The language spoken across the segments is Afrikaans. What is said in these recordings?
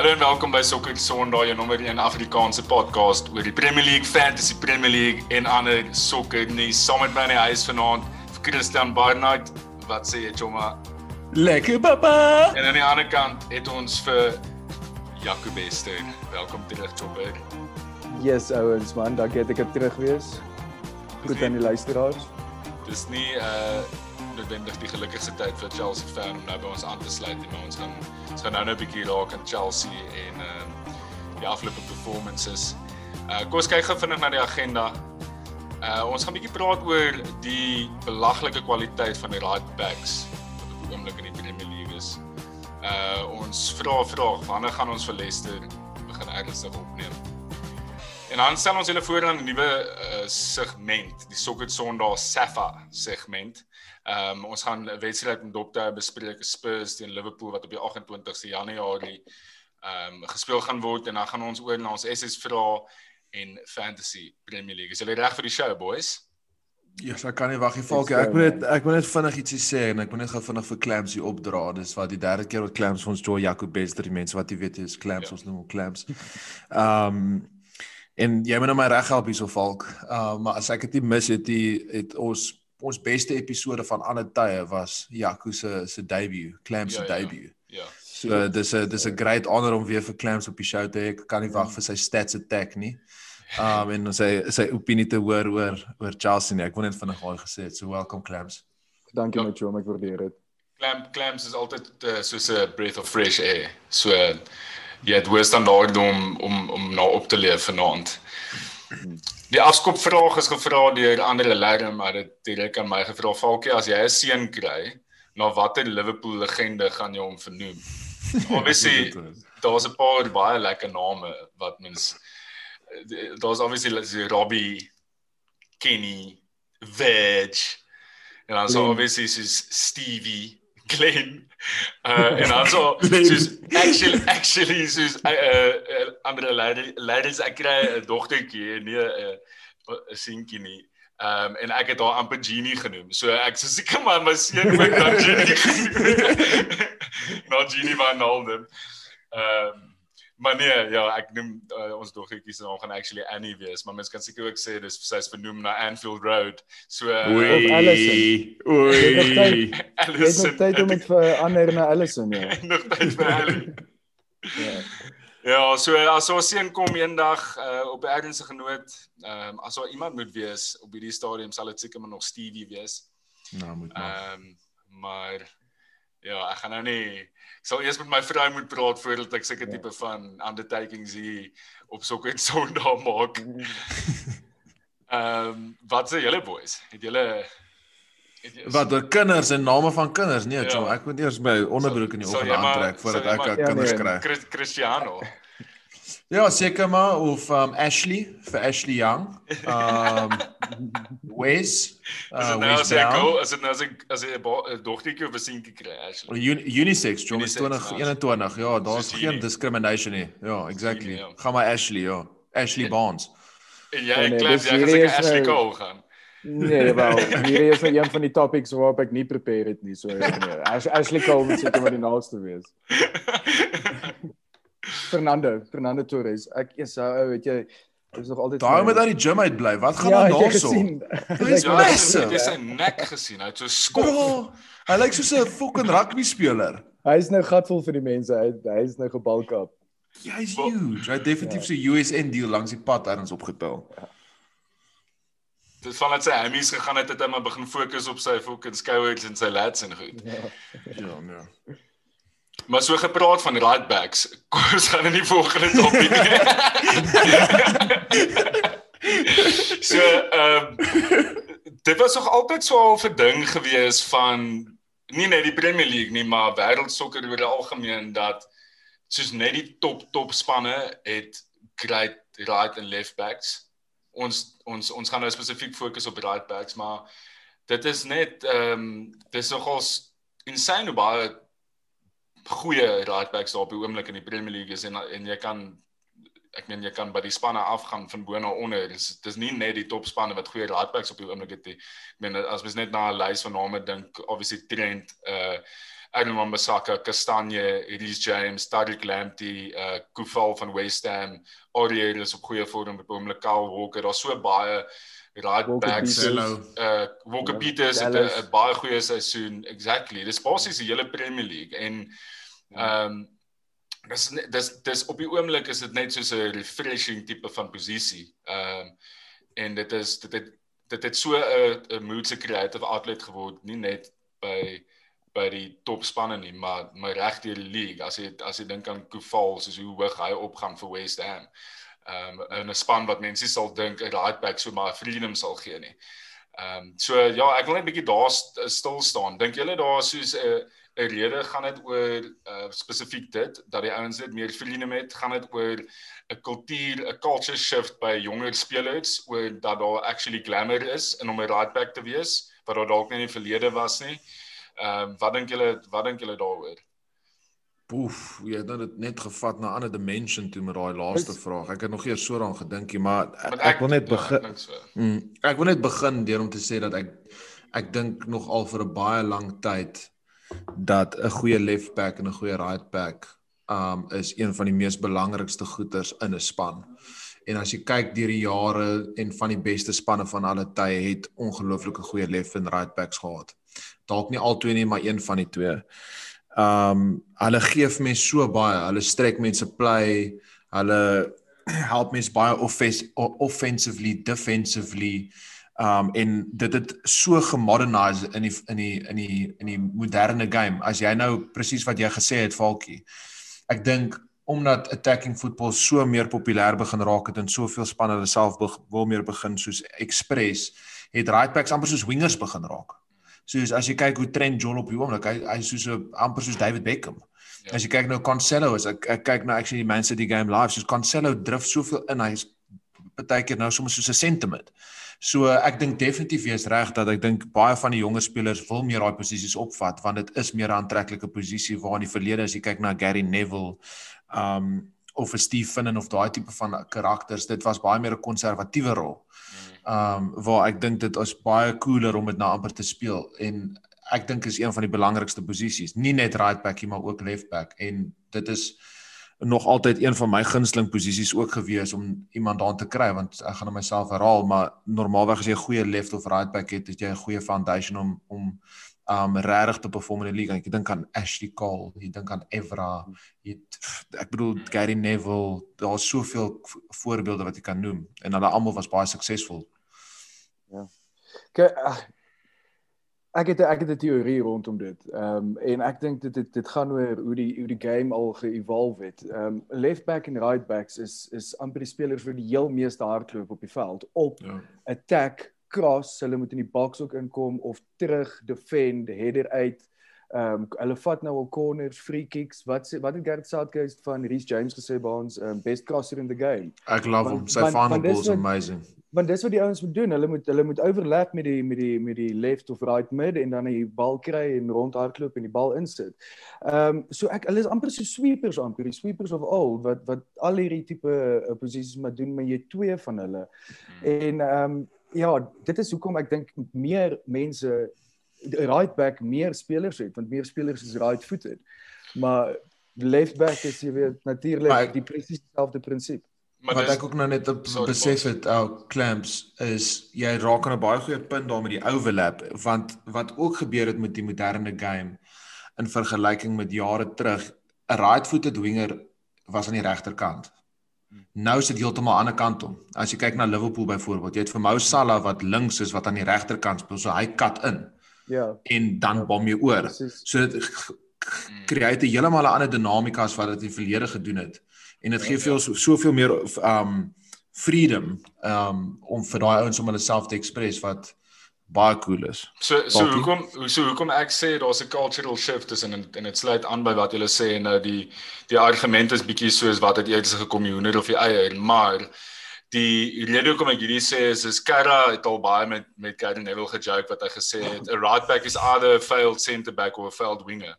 Hallo en welkom by Sokker Sondag, jou nommer 1 Afrikaanse podcast oor die Premier League, Fantasy Premier League en ander sokker nuus. Saam met my in die huis vanaand, Christian Barnard. Wat sê jy, Choma? Lekker papa. En aan die ander kant het ons vir Jaco Bester. Welkom terug, Chopper. Yes, ouens, man, dankie dat ek er terug wees. Goed aan die luisteraars. Dis nie uh noodwendig die gelukkigste tyd vir Chelsea fan om nou by ons aan te sluit nie, maar ons gaan ons gaan nou nou 'n bietjie raak aan Chelsea en ehm uh, die afgelope performances. Uh kom ons kyk gou vinnig na die agenda. Uh ons gaan 'n bietjie praat oor die belaglike kwaliteit van die right backs wat op die oomblik in die Premier League is. Uh ons vra vraag, wanneer gaan ons vir Leicester begin ernstig opneem? En dan stel ons julle voor aan 'n nuwe uh, segment, die Sokker Sondag Safa segment. Ehm um, ons gaan 'n wedstryd met Dokter bespreek Spurs teen Liverpool wat op die 28ste Januarie ehm um, gespeel gaan word en dan gaan ons oor na ons SS vra en Fantasy Premier League. Is julle reg vir die show boys? Ja, yes, ek kan nie wag nie, Falkie. Ek moet net ek moet net vinnig ietsie sê en ek moet net gou vinnig vir Clamps hier opdra. Dis wat die derde keer wat Clamps ons Joe Jacob Bester die mense wat jy weet is Clamps ja. ons noem Clamps. Ehm um, en jy moet nou my reg help hierso Falk. Ehm uh, maar as ek dit mis het, die, het ons ons beste episode van alle tye was Jaco se se debut, Clamps se ja, ja, debut. Ja. So dis 'n dis 'n great honor om weer vir Clamps op die show te hê. Ek kan nie wag mm. vir sy stats attack nie. Um en sy sy opinie te hoor oor oor Chelsea nie. Ek wou net vinnig daai gesê het. So welcome Clamps. Dankie ja. my chom, ek waardeer dit. Clamp Clamps is altyd uh, soos 'n breath of fresh air. So uh, jy het weer standaard om om om nou op te leef vanaand. Die afskop vraag is gevra deur ander leerders, maar dit direk aan my gevra. Falkie, as jy 'n seun kry, na watter Liverpool legende gaan jy hom vernoem? Obviously, daar's 'n paar baie lekker name wat mens daar's obviously Robbie, Kenny, Veg, en dan so obviously is Stevie, Glenn, uh en also soos actually actually soos uh, uh ander leiders ek kry 'n dogtertjie nee 'n uh, seentjie nie. Um en ek het haar amper Genie genoem. So ek sê seker maar my seun moet dan Genie nou Genie van Naldem. Um Maar nee, ja, ek noem uh, ons dogtertjie se naam gaan actually Annie wees, maar mens kan seker ook sê dis sy's vernoem na Anfield Road. So uh, Oei. Allison. Oei. Allison. Dit is tyd om dit vir ander na Allison, ja. Nog tyd vir Annie. ja. Ja, so as ons seën kom eendag uh, op 'n ernstige genoot, ehm um, as daar iemand moet wees op hierdie stadium sal dit seker maar nog Stevie wees. Nou moet maar. Ehm um, maar ja, ek gaan nou nie sal eers met my vrou moet praat voordat ek seker ja. tipe van undertakings hier op sokker Sondag maak. Ehm um, wat sê julle boys? Het julle Wat oor kinders en name van kinders? Nee, ja. ek moet eers my onderbroek in die oggend aantrek voordat ek ja, kinders nee. kry. Cristiano. Ja, seker maar of um Ashley vir Ashley Young. Um Wes. Uh, nou as ek go, as dit nou as ek as 'n dogtertjie of 'n seentjie kry Ashley. Un unisex, John is 2021. Ja, daar's geen discrimination nie. Ja, exactly. Ja. Gaan maar Ashley, ja. Ashley Barnes. En jy nee, klink jy gesê Ashley Cole gaan. Nee, wel, hier is nou een van die topics waarop ek nie prepare het nie, so nee. Ashley Cole moet seker maar die naaste wees. Fernando, Fernando Torres. Ek is so ou, weet jy, is nog altyd Daai moet uit die gym uit bly. Wat gaan ja, nou daarso? Hy's massive. Jy het sy nek gesien. Hy het so skop. Hy lyk soos 'n fucking rugby speler. Hy's nou gatvol vir die mense. Hy hy's nou gebalk op. Ja, hy's huge. Hy het definitief ja. so USN deal langs die pad ergens opgetel. Ja. Dit van net sy hammies gegaan het, het hy maar begin fokus op sy fucking skouers en sy lats en goed. Ja, ja. ja. Maar so gepraat van right backs, kom ons gaan in die volgende topik. so ehm um, dit was nog altyd so 'n ding gewees van nie net die Premier League nie, maar wêreldsokker oor die algemeen dat soos net die top top spanne het great right and left backs. Ons ons ons gaan nou spesifiek fokus op right backs, maar dit is net ehm um, dis nogals insane hoe baie goeie right backs daar op die oomblik in die Premier League is en en jy kan ek meen jy kan by die spanne afgaan van bo na onder. Dis dis nie net die top spanne wat goeie right backs op die oomblik het nie. Ek meen as mens net na 'n lys van name dink, obviously Trent, uh Aaron Wan-Bissaka, Kastanje, Reece James, Tariq Lamptey, uh Kufal van West Ham, Aurier is op goeie vorm by oomblik Kyle Walker. Daar's so baie right backs. Uh Walker Peters het 'n baie goeie seisoen. Exactly. Dis basies die hele Premier League en ehm um, dis dis dis op die oomblik is dit net soos 'n refreshing tipe van posisie. Ehm um, en dit is dit het dit het so 'n 'n mood se creative outlet geword, nie net by by die topspanne nie, maar maar reg deur die league. As jy as jy dink aan Kufal, soos hoe hoog hy opgaan vir West Ham. Ehm um, 'n span wat mense sal dink 'n right back so maar freedom sal gee nie. Ehm um, so ja, ek wil net 'n bietjie daar stil staan. Dink julle daar soos 'n 'n rede gaan dit oor uh, spesifiek dit dat die ouens dit meer freedom het, gaan dit oor 'n kultuur, 'n culture shift by jonger spelers oor dat daar actually glamour is in om 'n right back te wees wat daar dalk nie in die verlede was nie. Ehm uh, wat dink julle wat dink julle daaroor? Poef, jy het nou dit net gevat na 'n ander dimension toe met daai laaste vraag. Ek het nog eers so daaraan gedink, maar ek, ek, ek wil net ja, begin. Ja, so. mm, ek wil net begin deur om te sê dat ek ek dink nog al vir 'n baie lang tyd dat 'n goeie left back en 'n goeie right back um is een van die mees belangrikste goeters in 'n span. En as jy kyk deur die jare en van die beste spanne van alle tye het ongelooflike goeie left en right backs gehad. Dalk nie albei nie, maar een van die twee. Um hulle gee vir mense so baie. Hulle strek mense play. Hulle help mense baie offens offensively, defensively. Um en dit het so gemodernise in die in die in die in die moderne game. As jy nou presies wat jy gesê het, Falkie. Ek dink omdat attacking football so meer populêr begin raak het en soveel spanne hulle self wil meer begin soos express, het right backs amper soos wingers begin raak soos as jy kyk hoe Trent John op die oomblik hy hy soos 'n amper soos David Beckham. Ja. As jy kyk nou Cancelo is ek ek kyk nou actually die Man City game live soos Cancelo drif soveel in hy's baie keer nou soms soos 'n sentiment. So ek dink definitief jy's reg dat ek dink baie van die jonger spelers wil meer daai posisies opvat want dit is meer 'n aantreklike posisie waar in die verlede as jy kyk na Gary Neville um of 'n Steve Finnan of daai tipe van karakters dit was baie meer 'n konservatiewe rol. Um waar ek dink dit is baie cooler om dit na amper te speel en ek dink is een van die belangrikste posisies nie net right back nie maar ook left back en dit is nog altyd een van my gunsteling posisies ook gewees om iemand daar te kry want ek gaan myself herhaal maar normaalweg as jy 'n goeie left of right back het het jy 'n goeie foundation om om um regtig te perform in die league. Ek dink aan Ashley Cole, ek dink aan Evra, jy ek bedoel Gary Neville, daar's soveel voorbeelde wat jy kan noem en hulle almal was baie suksesvol. Ja. Kyk ek het ek het 'n teorie rondom dit. Ehm um, en ek dink dit dit dit gaan oor hoe die hoe die game al ge-evolve het. Ehm um, left back en right backs is is amper die spelers vir die heel meeste hardloop op die veld op ja. attack cross, hulle moet in die box ook inkom of terug defend, header uit. Ehm um, hulle vat nou al corners, free kicks. Wat sê wat het Gareth Southgate van Reece James gesê by ons um, best crosser in the game? Ek love hom. Sy final ball is amazing. Want dis wat die ouens moet doen. Hulle moet hulle moet overlap met die met die met die left of right mid en dan die bal kry en rondhardloop en die bal insit. Ehm um, so ek hulle is amper so sweepers amper, die sweepers of all wat wat al hierdie tipe uh, posisies moet doen, maar jy twee van hulle. Hmm. En ehm um, ja, dit is hoekom ek dink meer mense right back meer spelers het want meer spelers is right footed. Maar left back is jy weet natuurlik die presies dieselfde prinsip. Maar wat ek ook nou net besef het ou oh, clamps is jy raak aan 'n baie goeie punt daar met die overlap want wat ook gebeur het met die moderne game in vergelyking met jare terug 'n right footed winger was aan die regterkant Nou sit heeltemal aan die ander kant om. As jy kyk na Liverpool byvoorbeeld, jy het vir Mo Salah wat links is wat aan die regterkant speel, so hy kat in. Ja. En dan bom jy oor. So dit create heeltemal 'n ander dinamika as wat dit in verlede gedoen het. En dit gee ja, vir ons soveel meer um freedom um om vir daai ouens om hulle self te express wat baie cool is. So so Balkie? hoekom so hoekom ek sê daar's 'n cultural shift tussen en en dit sluit aan by wat julle sê en nou die die argument is bietjie soos wat het eers gekom die hoender of die eier, maar die rede hoekom ek hierdie sê is is Kara het al baie met met Gary Neville gejoke wat hy gesê het 'n right back is either a failed centre back or a failed winger.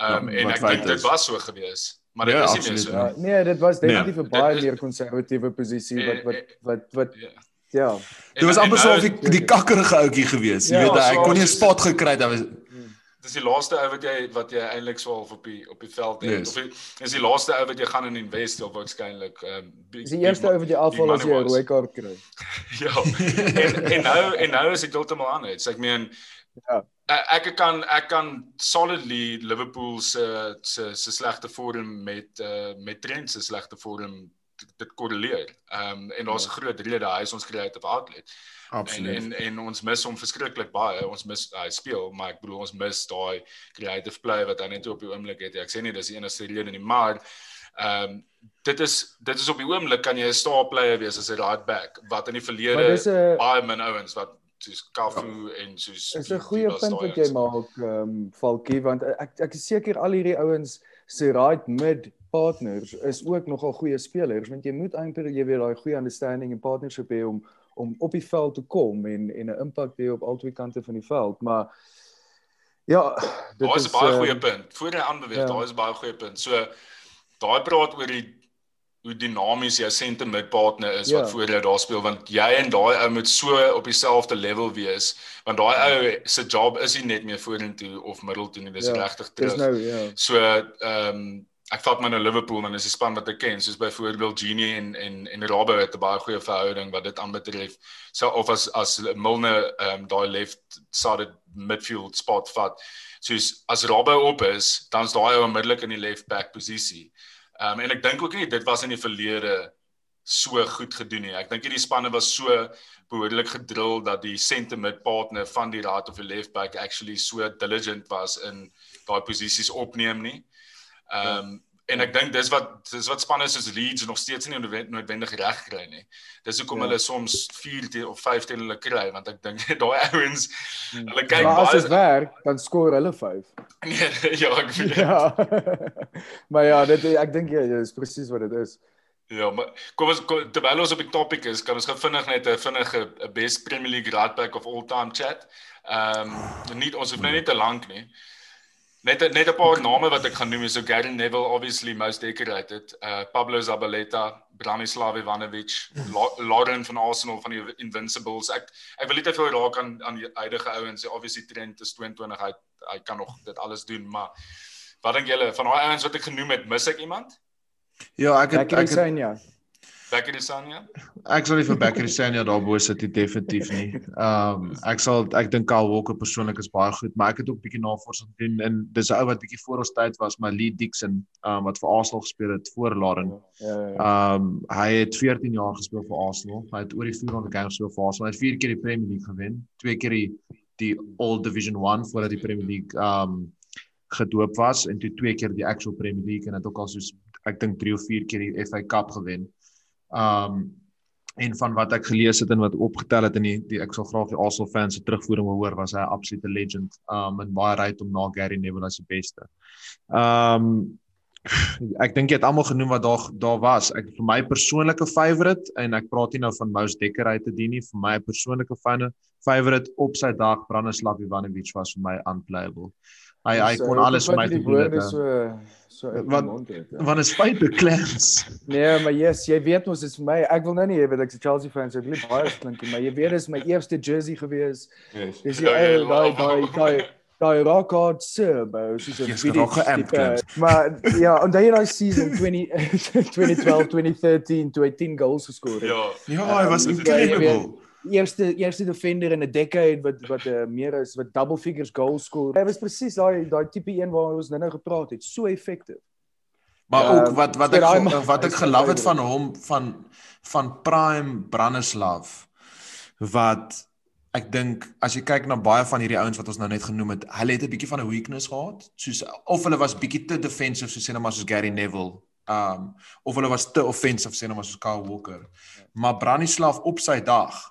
Um ja, en ek dink dit was so gewees. Maar dit ja, is nie meer so. Ja, nee, dit was definitief 'n nee. baie meer konservatiewe posisie wat wat wat wat ja. Ja. Dit was amper so of die, die kakkerige ouetjie gewees. Jy ja, weet, hy kon nie 'n spot gekry het. Hy was dis die laaste ou wat jy wat jy eintlik sou al op die op die veld het Yes. of die- is die laaste ou wat jy gaan in invest of waarskynlik ehm Dis die eerste ou wat jy afval as jy 'n rooi kaart kry. Ja. En en nou en nou is dit heeltemal anders. Ek meen Ja. ek ek kan ek kan solidly Liverpool se se se slegte vorm met uh met Trent se slegte vorm dit korreleer. Ehm um, en daar's 'n groot rede hy is ons creative outlet. En Absoluut. en en ons mis hom verskriklik baie. Ons mis hy speel, maar ek bedoel ons mis daai creative play wat hy net op die oomblik het. Ek sê nie dis die enigste rede nie, maar ehm um, dit is dit is op die oomblik kan jy 'n star player wees as 'n right back wat in die verlede dis baie min ouens wat soos Kafu en soos is die- 'n goeie punt wat jy maak, ehm um, Falkie, want ek ek is seker al hierdie ouens se right mid partners is ook nogal goeie spelers want jy moet eintlik jy weet daai goeie understanding en partnership hê om om op die veld te kom en en 'n impak te hê op albei kante van die veld, maar ja, dit Daar is is baie ehm, goeie punt. Voor jy aanbeweeg, ja. daar is baie goeie punt. So daai praat oor die hoe dinamies jou center mid partner is Ja. wat voor jou daar speel want jy en daai ou moet so op dieselfde level wees want daai ou se job is nie net meer vorentoe of middeltoe nie, dis Ja, regtig Dis terug. nou ja. So ehm um, ek vat my nou Liverpool en dis 'n span wat ek ken soos byvoorbeeld Genie en en en Robbo het 'n baie goeie verhouding wat dit aanbetref. So of as as Milner ehm um, daai left sided midfield spot vat. Soos as Robbo op is, dan's daai ou onmiddellik in die left back posisie. Ehm um, en ek dink ook nie dit was in die verlede so goed gedoen nie. Ek dink hierdie spanne was so behoorlik gedrill dat die mid partner van die right of die left back actually so diligent was in daai posisies opneem nie. Ehm um, en ek dink dis wat dis wat spanne soos Leeds nog steeds nie noodwen- noodwendig reg kry nie. Dis hoekom Ja. hulle soms 4 te, of 5 teen hulle kry want ek dink daai ouens Hmm. hulle kyk Maar as dit werk, dan skoor hulle 5. nee, ja, ek weet. Ja. maar ja, dit ek dink jy is presies wat dit is. Ja, maar kom ons kom, terwyl ons op die topik is, kan ons gou vinnig net 'n vinnige 'n best Premier League right back of all time chat. Ehm um, nie ons hoef nou nie te lank nie. Net net 'n paar name wat ek gaan noem is so Gary Neville obviously most decorated, uh Pablo Zabaleta, Branislav Ivanovic, La- Lauren van Arsenal van die Invincibles. Ek ek wil nie te veel raak aan aan die huidige ouens. Obviously Trent is 22, hy hy kan nog dit alles doen, maar wat dink julle van daai ouens wat ek genoem het, mis ek iemand? Ja, ek het Lekker ek het, sein ja. Becker Sanya? ek sal nie vir Becker Senya daarbo sit nie definitief nie. Ehm um, ek sal ek dink Kyle Walker persoonlik is baie goed, maar ek het ook bietjie navorsing gedoen en dis 'n ou wat bietjie voor ons tyd was, maar Lee Dixon, ehm um, wat vir Arsenal gespeel het voor Lauren. Ja, ja. Ehm um, hy het 14 jaar gespeel vir Arsenal. Hy het oor die 400 games gespeel vir Arsenal. Hy het 4 keer die Premier League gewen, 2 keer die die All Division 1 voordat die Premier League ehm um, gedoop was en toe twee keer die actual Premier League en het ook al soos ek dink 3 of 4 keer die FA Cup gewen. Um en van wat ek gelees het en wat opgetel het in die, die ek sal graag die Arsenal fans se terugvoering wil hoor was hy 'n absolute legend. Um en baie right om na Gary Neville as die beste. Um ek dink jy het almal genoem wat daar daar was. Ek vir my persoonlike favourite en ek praat nie nou van most decorated nie, vir my persoonlike fane favourite op sy dag Branislav Ivanovic was vir my unplayable. Hy hy kon hoekom alles vir my gedoen het. hè. so so uit die Wat- mond uit. Ja. Want is feite clans. Nee, maar yes, jy weet mos dis vir my. Ek wil nou nie hê dat ek 'n Chelsea fan is. Ek wil nie baie klink maar jy weet dis my eerste jersey gewees. Yes. Dis die ou daai daai daai daai rock hard sub, ou, soos 'n tipe. Maar ja, onthou jy daai season 20 2012 2013 toe hy 10 goals geskor het. Ja. Ja, hy was Ja, jy incredible. Eerste eerste defender in 'n decade wat wat uh, meer is wat double figures goals skoor. Hy was presies daai daai tipe een waar ons nou-nou gepraat het. So effektief. Maar Ja, ook wat wat so ek man- wat ek gelaf het van hom van van Prime Branislav wat ek dink as jy kyk na baie van hierdie ouens wat ons nou net genoem het, hulle het 'n bietjie van 'n weakness gehad, soos of hulle was bietjie te defensive soos sê nou maar soos Gary Neville, um of hulle was te offensive sê nou maar soos Kyle Walker. Maar Branislav op sy dag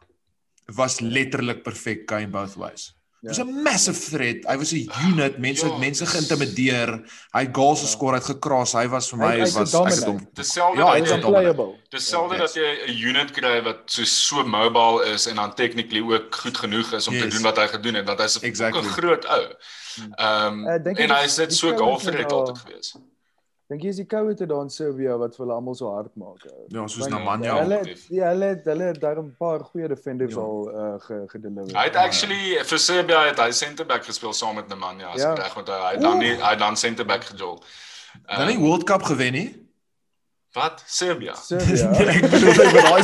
was letterlik perfek going both ways. Hy was 'n massive threat. Hy was 'n unit. Mense het Ja. mense geïntimideer. Hy het goals geskor, hy het gekras. Hy was vir my Hy- hy's was ek het hom Dieselfde Ja, ja, hy een unplayable. Dieselfde Yes. dat jy 'n unit kry wat so so mobile is en dan technically ook goed genoeg is om te Yes. doen wat hy gedoen het want hy's 'n Exactly. groot ou. Ehm Ek dink en hy sit so vrouens golfer het het al- altyd gewees. Dink jy is die koue te daar in Serbia wat vir hulle almal so hard maak? ou? Ja, soos Nemanja. Hulle ja, hulle het- hulle het daar 'n paar goeie defenders Ja. al uh, ge, gedeliver. Hy het actually vir Serbia het hy center back gespeel saam met Nemanja as Ja. reg onthou. Hy het dan nie hy dan center back gejol. Dan nie World Cup gewen nie. Wat? Serbia. Serbia. ek bedoel met daai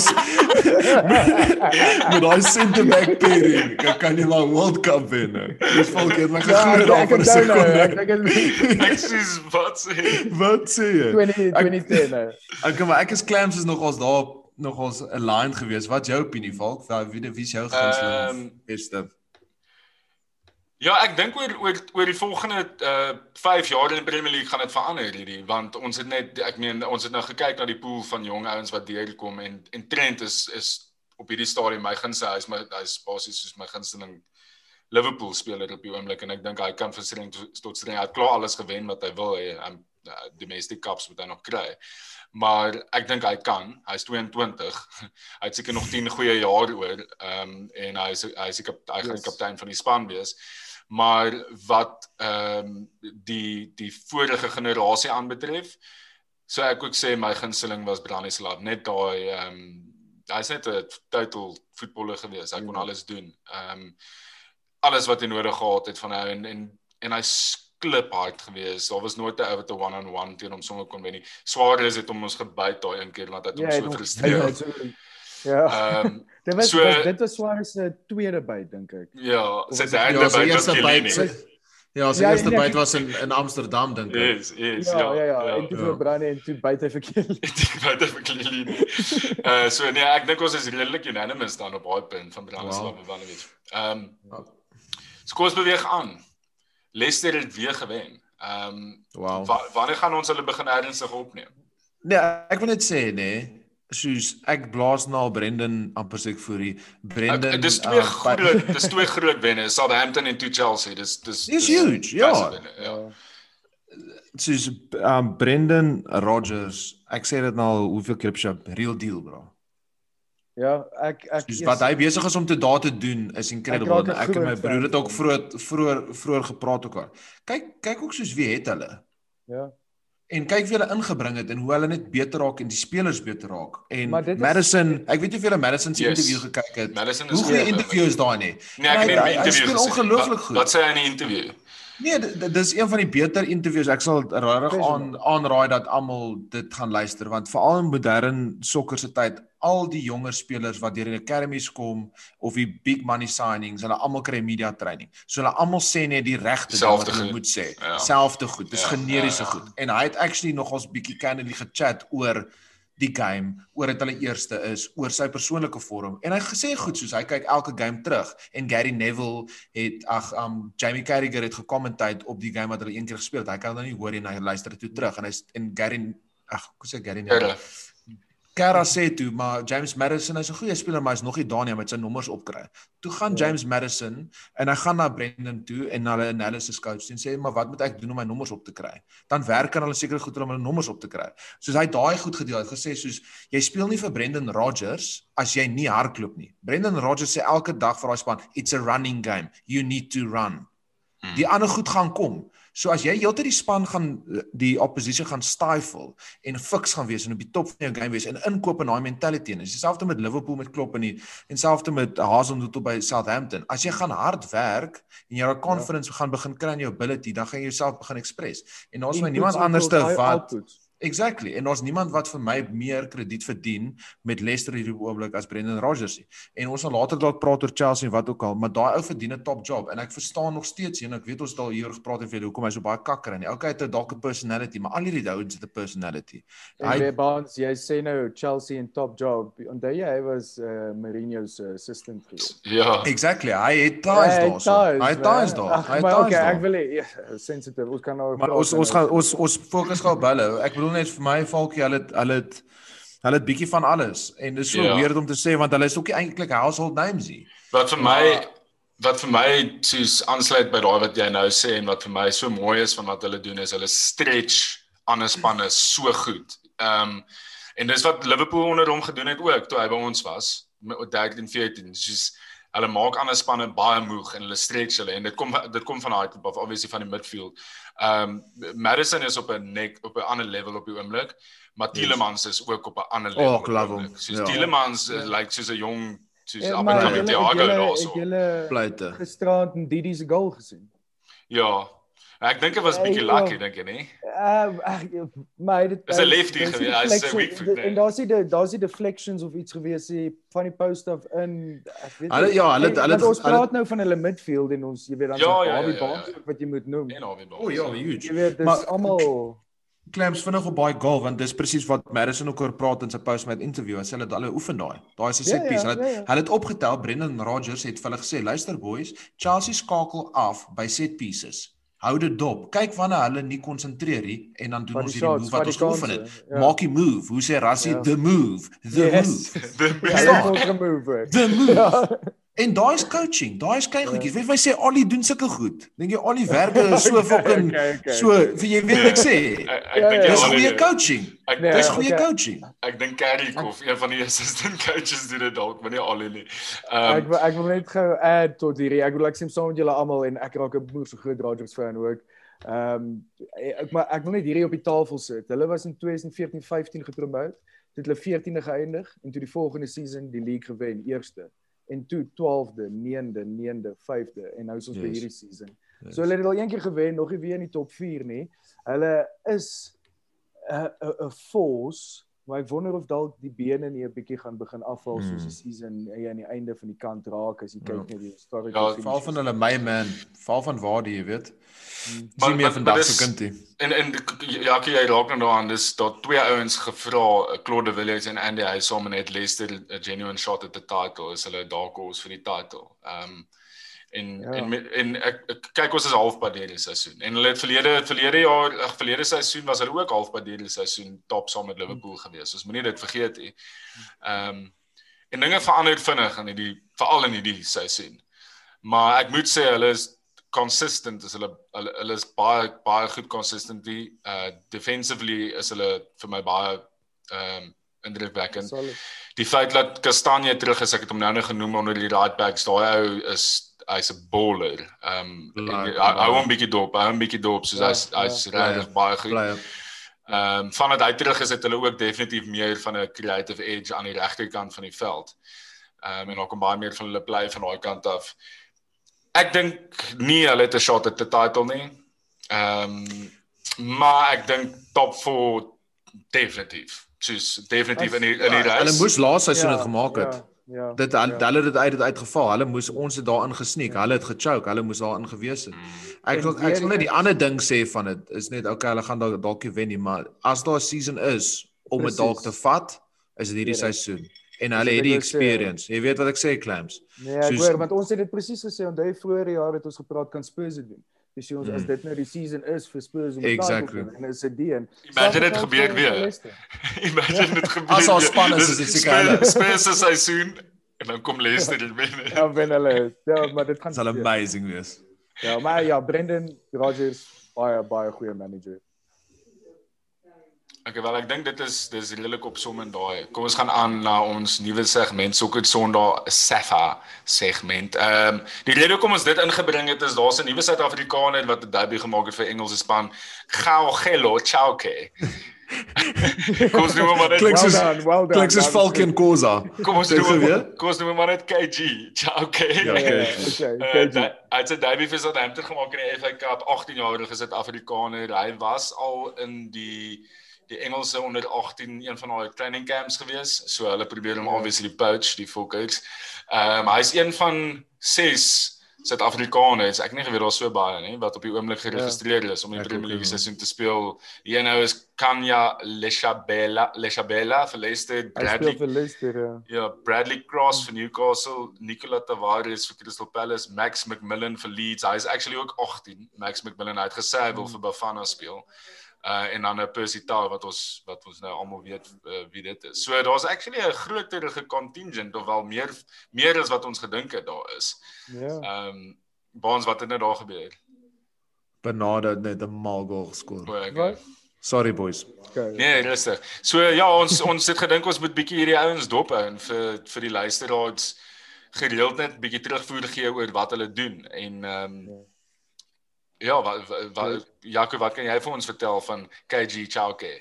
met daai center back pairing, kan kan jy maar World Cup wen. nou. Dis volk het my Ja, geglo ek- daar ek vir 'n nou, ek sekonde. dink dit Ek sê wat sê. Wat sê jy? 20 2010 nou. Ek maar ek is clams is nogals daar nogals aligned geweest. Wat jou opinie, Falk? Wie wie wie is jou gunsteling Ehm, beste? Ja, ek dink oor oor oor die volgende uh 5 jaar in die Premier League gaan dit verander hierdie want ons het net ek meen ons het nou gekyk na die pool van jong ouens wat deurkom en en Trent is is op hierdie stadium my gunste hy's my hy's basies soos my gunsteling Liverpool speler op die oomblik en ek dink hy kan vir streng tot streng hy het klaar alles gewen wat hy wil hê um, uh, domestic cups moet hy nog kry. Maar ek dink hy kan. Hy's 22. hy het seker nog 10 goeie jaar oor. Ehm um, en hy is hy is die kap, hy gaan Yes. kaptein van die span wees. Maar wat ehm um, die die vorige generasie aanbetref, so ek ook sê my gunsteling was Branislav, net daai ehm um, hy's net 'n total voetballer gewees. Hy kon Ja. alles doen. Ehm um, alles wat hy nodig gehad het van hy en en en hy's kliphard gewees. Daar was nooit 'n ou wat 'n one-on-one teen hom sommer kon wen nie. Suarez het hom ons gebyt daai een keer want hy het Ja, so het hom- frustreer. Ja, so- Ja. Ehm Dit was, so- was dit was Suarez se tweede byt dink ek. ja, sy derde ja, byt was eerste Chiellini. byt. sy- Ja, sy Ja, eerste ja, byt ja. was in in Amsterdam dink ek. Yes, yes, Ja, ja, ja. En toe ja. vir Brani en toe byt hy vir. Ek byt vir Chiellini. Uh so nee, ek dink ons is redelik unanimous dan op daai punt van Branislav Wow. Ivanovic. Ehm Ja. so kom ons beweeg aan. Leicester het weer gewen. Ehm Wow. wa wanneer gaan ons hulle begin ernstig opneem? Nee, ek wil net sê nee, soos ek blaas na Brendan amper sê ek voor die Brendan. Ek, dis twee uh, groot, dis twee groot wenne, Southampton en toe Chelsea. Dis dis Dis huge, ja. wenne, ja. soos um Brendan Rodgers. Ek sê dit nou al hoeveel keer op sy real deal bro. Ja, ek ek Soos wat hy besig is om te daar te doen is incredible. En Ek en my broer het ook vroeër vroeër vroeër gepraat ook al. Kyk kyk ook soos wie het hulle. Ja. En kyk wie hulle ingebring het en hoe hulle net beter raak en die spelers beter raak. En is- Madison, ek weet nie of julle Madison se Yes. interview gekyk het. Madison is Hoe goeie goed, interview is daai nie? Nee, ek het nie hy interview gesien. ongelooflik Wat- goed. Wat sê hy in die interview? Nee, dit- dit is een van die beter interviews. Ek sal regtig aan aanraai dat almal dit gaan luister want veral in modern sokker se tyd, al die jonger spelers wat deur die academies kom of die big money signings, hulle almal kry media training. So hulle almal sê net die regte ding wat hulle moet sê. Ja. Selfde goed. Dis Ja, generiese ja, ja. goed. En hy het actually nogals bietjie candidly gechat oor die game, oor dit hulle eerste is, oor sy persoonlike vorm. En hy gesê goed soos hy kyk elke game terug en Gary Neville het ag um Jamie Carragher het gekommenteer op die game wat hulle een keer gespeel het. Hy kan nou nie hoor en hy luister dit toe terug en hy en Gary ag hoe sê Gary Neville? Here. Kara sê toe, maar James Madison hy's 'n goeie speler, maar hy's nog nie daar nie met sy nommers opkry. Toe gaan Ja. James Madison en hy gaan na Brendan toe en hulle analysis coach en sê, "Maar wat moet ek doen om my nommers op te kry?" Dan werk aan hulle seker goed om hulle nommers op te kry. Soos hy daai goed gedeel het, gesê soos jy speel nie vir Brendan Rodgers as jy nie hardloop nie. Brendan Rodgers sê elke dag vir daai span, "It's a running game. You need to run." Hmm. Die ander goed gaan kom. So as jy heeltyd die span gaan die oppositie gaan stifle en fiks gaan wees en op die top van jou game wees en inkoop in daai mentality en dieselfde met Liverpool met Klopp en die en selfde met Hasenhuttl by Southampton. As jy gaan hard werk en jy daai confidence gaan begin kry in jou ability, dan gaan jy jouself begin express. En daar's my niemand anderste wat Exactly. En daar's niemand wat vir my meer krediet verdien met Leicester hierdie oomblik as Brendan Rodgers nie. En ons sal later dalk praat oor Chelsea en wat ook al, maar daai ou verdien 'n top job en ek verstaan nog steeds en ek weet ons het al hieroor gepraat en vir hoekom hy so baie kakker. Okay, hy het dalk 'n personality, maar al hierdie ouens het 'n personality. En Hy- weer Barnes, jy sê nou Chelsea en top job. Onthou jy hy was uh, Mourinho se assistant gewees. Ja. Exactly. Hy het ties daarso. Hy het ties daar. Hy het Maar ties okay, ek daar. wil hê ja, sensitive. Ons kan nou Maar ons en ons nou- gaan ons ons fokus gou op hulle. Ek bedoel net vir my valkie hulle het- hulle het hulle het bietjie van alles en dit is so Ja. weird om te sê want hulle is ook nie eintlik household names nie. Wat vir my wat vir my soos aansluit by daai wat jy nou sê en wat vir my so mooi is van wat hulle doen is hulle stretch ander spanne so goed. Ehm um, en dis wat Liverpool onder hom gedoen het ook toe hy by ons was met 13 14. Soos hulle maak ander spanne baie moeg en hulle stretch hulle en dit kom dit kom van daai of obviously van die midfield. Um, Madison is op 'n nek op 'n ander level op die oomblik, maar Tielemans is ook op 'n ander level. Oh, love hom. Soos Ja. Tielemans uh, like soos 'n jong soos Ja, up and coming Thiago daarso. Pleite. gisterand in Didi se goal gesien. Ja. Ek dink dit was 'n bietjie ja. lucky dink jy, nee? Ehm ag maar dit Is 'n lefty gewees, hy's 'n weak foot. En daar's die daar's die deflections of iets gewees hier van die post af in ek weet Hulle- nie. ja, hulle- hulle- ons praat nou van hulle midfield en ons jy weet dan Ja, ja, ja, Bobby ja, Barnes ja. ook wat jy moet noem. En alweer daar. O ja, huge. Jy weet dis Maar- almal Clams vinnig op baie goal want dis presies wat Madison ook oor praat in sy post-match interview. Hy sê hulle hulle oefen daai. Daai is 'n Ja, set ja, piece. Hulle ja, ja. het- hulle het opgetel. Brendan Rodgers het vir hulle gesê, "Luister boys, Chelsea skakel af by set pieces. Hou dit dop. Kyk wanneer hulle nie konsentreer nie en dan doen ons die hierdie shots, move wat ons geoefen het. ja. Maak die move. Hoe sê Rassie Ja. the move? The yes. move. The Ja, dit moet remove word. The move. Ja. En daai is coaching. Daai is klein Ja. goedjies. Weet jy sê Ollie doen sulke goed. Dink jy Ollie werke is so fucking okay, okay. so vir jy weet wat ek sê. Ek ek Ja, dink ja. Dis goeie coaching. Ek Nee, Dis goeie okay. coaching. ek dink of een van die assistant coaches doen dit dalk, maar nie al nie. Ek Ehm wil- ek wil net gou add tot hierdie. Ek wil ek sê saam met julle almal en ek raak 'n moer so groot Rodgers fan ook. Ehm um, ek maar ek wil net hierdie op die tafel sit. Hulle was in 2014-15 gepromoot. Dit het hulle 14de geëindig en toe die volgende season die league gewen, eerste. En toe 12de, 9de, 9de, 5de en nou is ons yes. by hierdie season. Yes. So hulle het al een keer gewen, nog nie weer in die top 4 nie. Hulle is 'n 'n 'n force Maar ek wonder of dalk die bene nie 'n bietjie gaan begin afval soos die season eh, aan die einde van die kant raak as jy kyk Ja. na die historiese Ja. Val van hulle my man, val van waar die, jy weet. Hmm. Maar- Sien meer vandag se dis- kindie. En en ja, jy raak nou daaraan, dis daar twee ouens gevra, Claude de Villiers en Andy hy saam net Leicester 'n genuine shot at the title is hulle daar kos vir die title. Ehm um, en Ja. en en ek, ek kyk ons is halfpad deur die seisoen. En hulle het verlede verlede jaar, ag verlede seisoen was hulle ook halfpad deur die seisoen top saam met Liverpool gewees. Ons moenie dit vergeet nie. Ehm um, en dinge verander vinnig in hierdie veral in hierdie seisoen. Maar ek moet sê hulle is consistent is hulle hulle hulle is baie baie goed consistently uh defensively is hulle vir my baie ehm um, indrukwekkend. Die feit dat Kastanje terug is, ek het hom nou net genoem onder die right backs, daai ou is hy's 'n bowler. Ehm um, hou hom bietjie dop, hou hom bietjie dop soos Ja, hy's hy's ja. regtig baie goed. Bly op. Ehm um, vandat hy terug is het hulle ook definitief meer van 'n creative edge aan die regterkant van die veld. Ehm um, en ook baie meer van hulle play van daai kant af. Ek dink nie hulle het 'n shot at the title nie. Ehm um, maar ek dink top 4 definitief. Soos definitief in die in die Hulle race. moes laas seisoen dit gemaak het. Ja. ja Dit hulle hulle het dit uit dit uitgeval. Hulle moes ons het daarin gesneek. Hulle het gechoke. Hulle moes daarin gewees het. Ek En wil ek wil net die ander ding sê van dit is net okay, hulle gaan dalk dalk wen nie, maar as daar 'n season is om dit dalk te vat, is dit hierdie Ja. En hulle het die wou sê, experience. Jy weet wat ek sê, Clams. Nee, ek Soos- hoor want ons het dit presies gesê onthou vroeër jaar het ons gepraat kan Spurs dit doen. Dis ons Mm. as dit nou die season is vir Spurs om te Exactly. en is dit die en Imagine dit gebeur weer. Imagine dit gebeur. As weer. span is, dit seker hulle. Spurs- se seisoen en dan kom Leicester dit wen. Ja, wen hulle. Ja, maar dit gaan sal amazing wees. Ja, maar ja, Brendan Rodgers baie baie goeie manager. Okay, wel ek dink dit is dis redelik opsommend daai. Kom ons gaan aan na ons nuwe segment Sokker Sondag Safa segment. Ehm um, die rede hoekom ons dit ingebring het is daar's 'n nuwe Suid-Afrikaner wat 'n debuut gemaak het vir Engelse span. Gao Gelo Chauke. kom ons noem maar net Klink Well soos- done, well done. Klink soos Falcon Kosa. kom ons noem weer? kom ons noem maar net KG. Chauke. Ja, good. Ja, KG. okay, Uh, KG. da- Hy het sy debuut vir Southampton gemaak in die FA Cup, 18-jarige Suid-Afrikaner. Hy was al in die die Engelse onder 18 een van daai training camps gewees. So hulle probeer hom Ja. obviously poach die Fokkers. Ehm um, hy's een van 6 Suid-Afrikaners. Ek weet nie geweet daar's so baie nie wat op die oomblik geregistreer is om die Premier League seisoen te speel. Hier nou is Kanya Leshabela, Leshabela vir Leicester, Bradley vir Leicester. Ja. Ja, Bradley Cross vir Newcastle, Nicola Tavares vir Crystal Palace, Max McMillan vir Leeds. Hy is actually ook 18. Max McMillan het gesê hy wil vir Bafana speel. Uh en dan 'n Percy Tau wat ons wat ons nou almal weet uh, wie dit is. So daar's actually 'n groterige contingent of wel meer meer as wat ons gedink het daar is. Ja. Ehm um, Baans wat het net daar gebeur? Benade net 'n mal goal geskoor. O, ek- Wat? Sorry boys. Okay. Nee, rustig. So ja, ons ons het gedink ons moet bietjie hierdie ouens dop hou en vir vir die luisteraars gereeld net bietjie terugvoer gee oor wat hulle doen en ehm um, ja, wat wat Jaco, wat kan jy vir ons vertel van KG Chauke?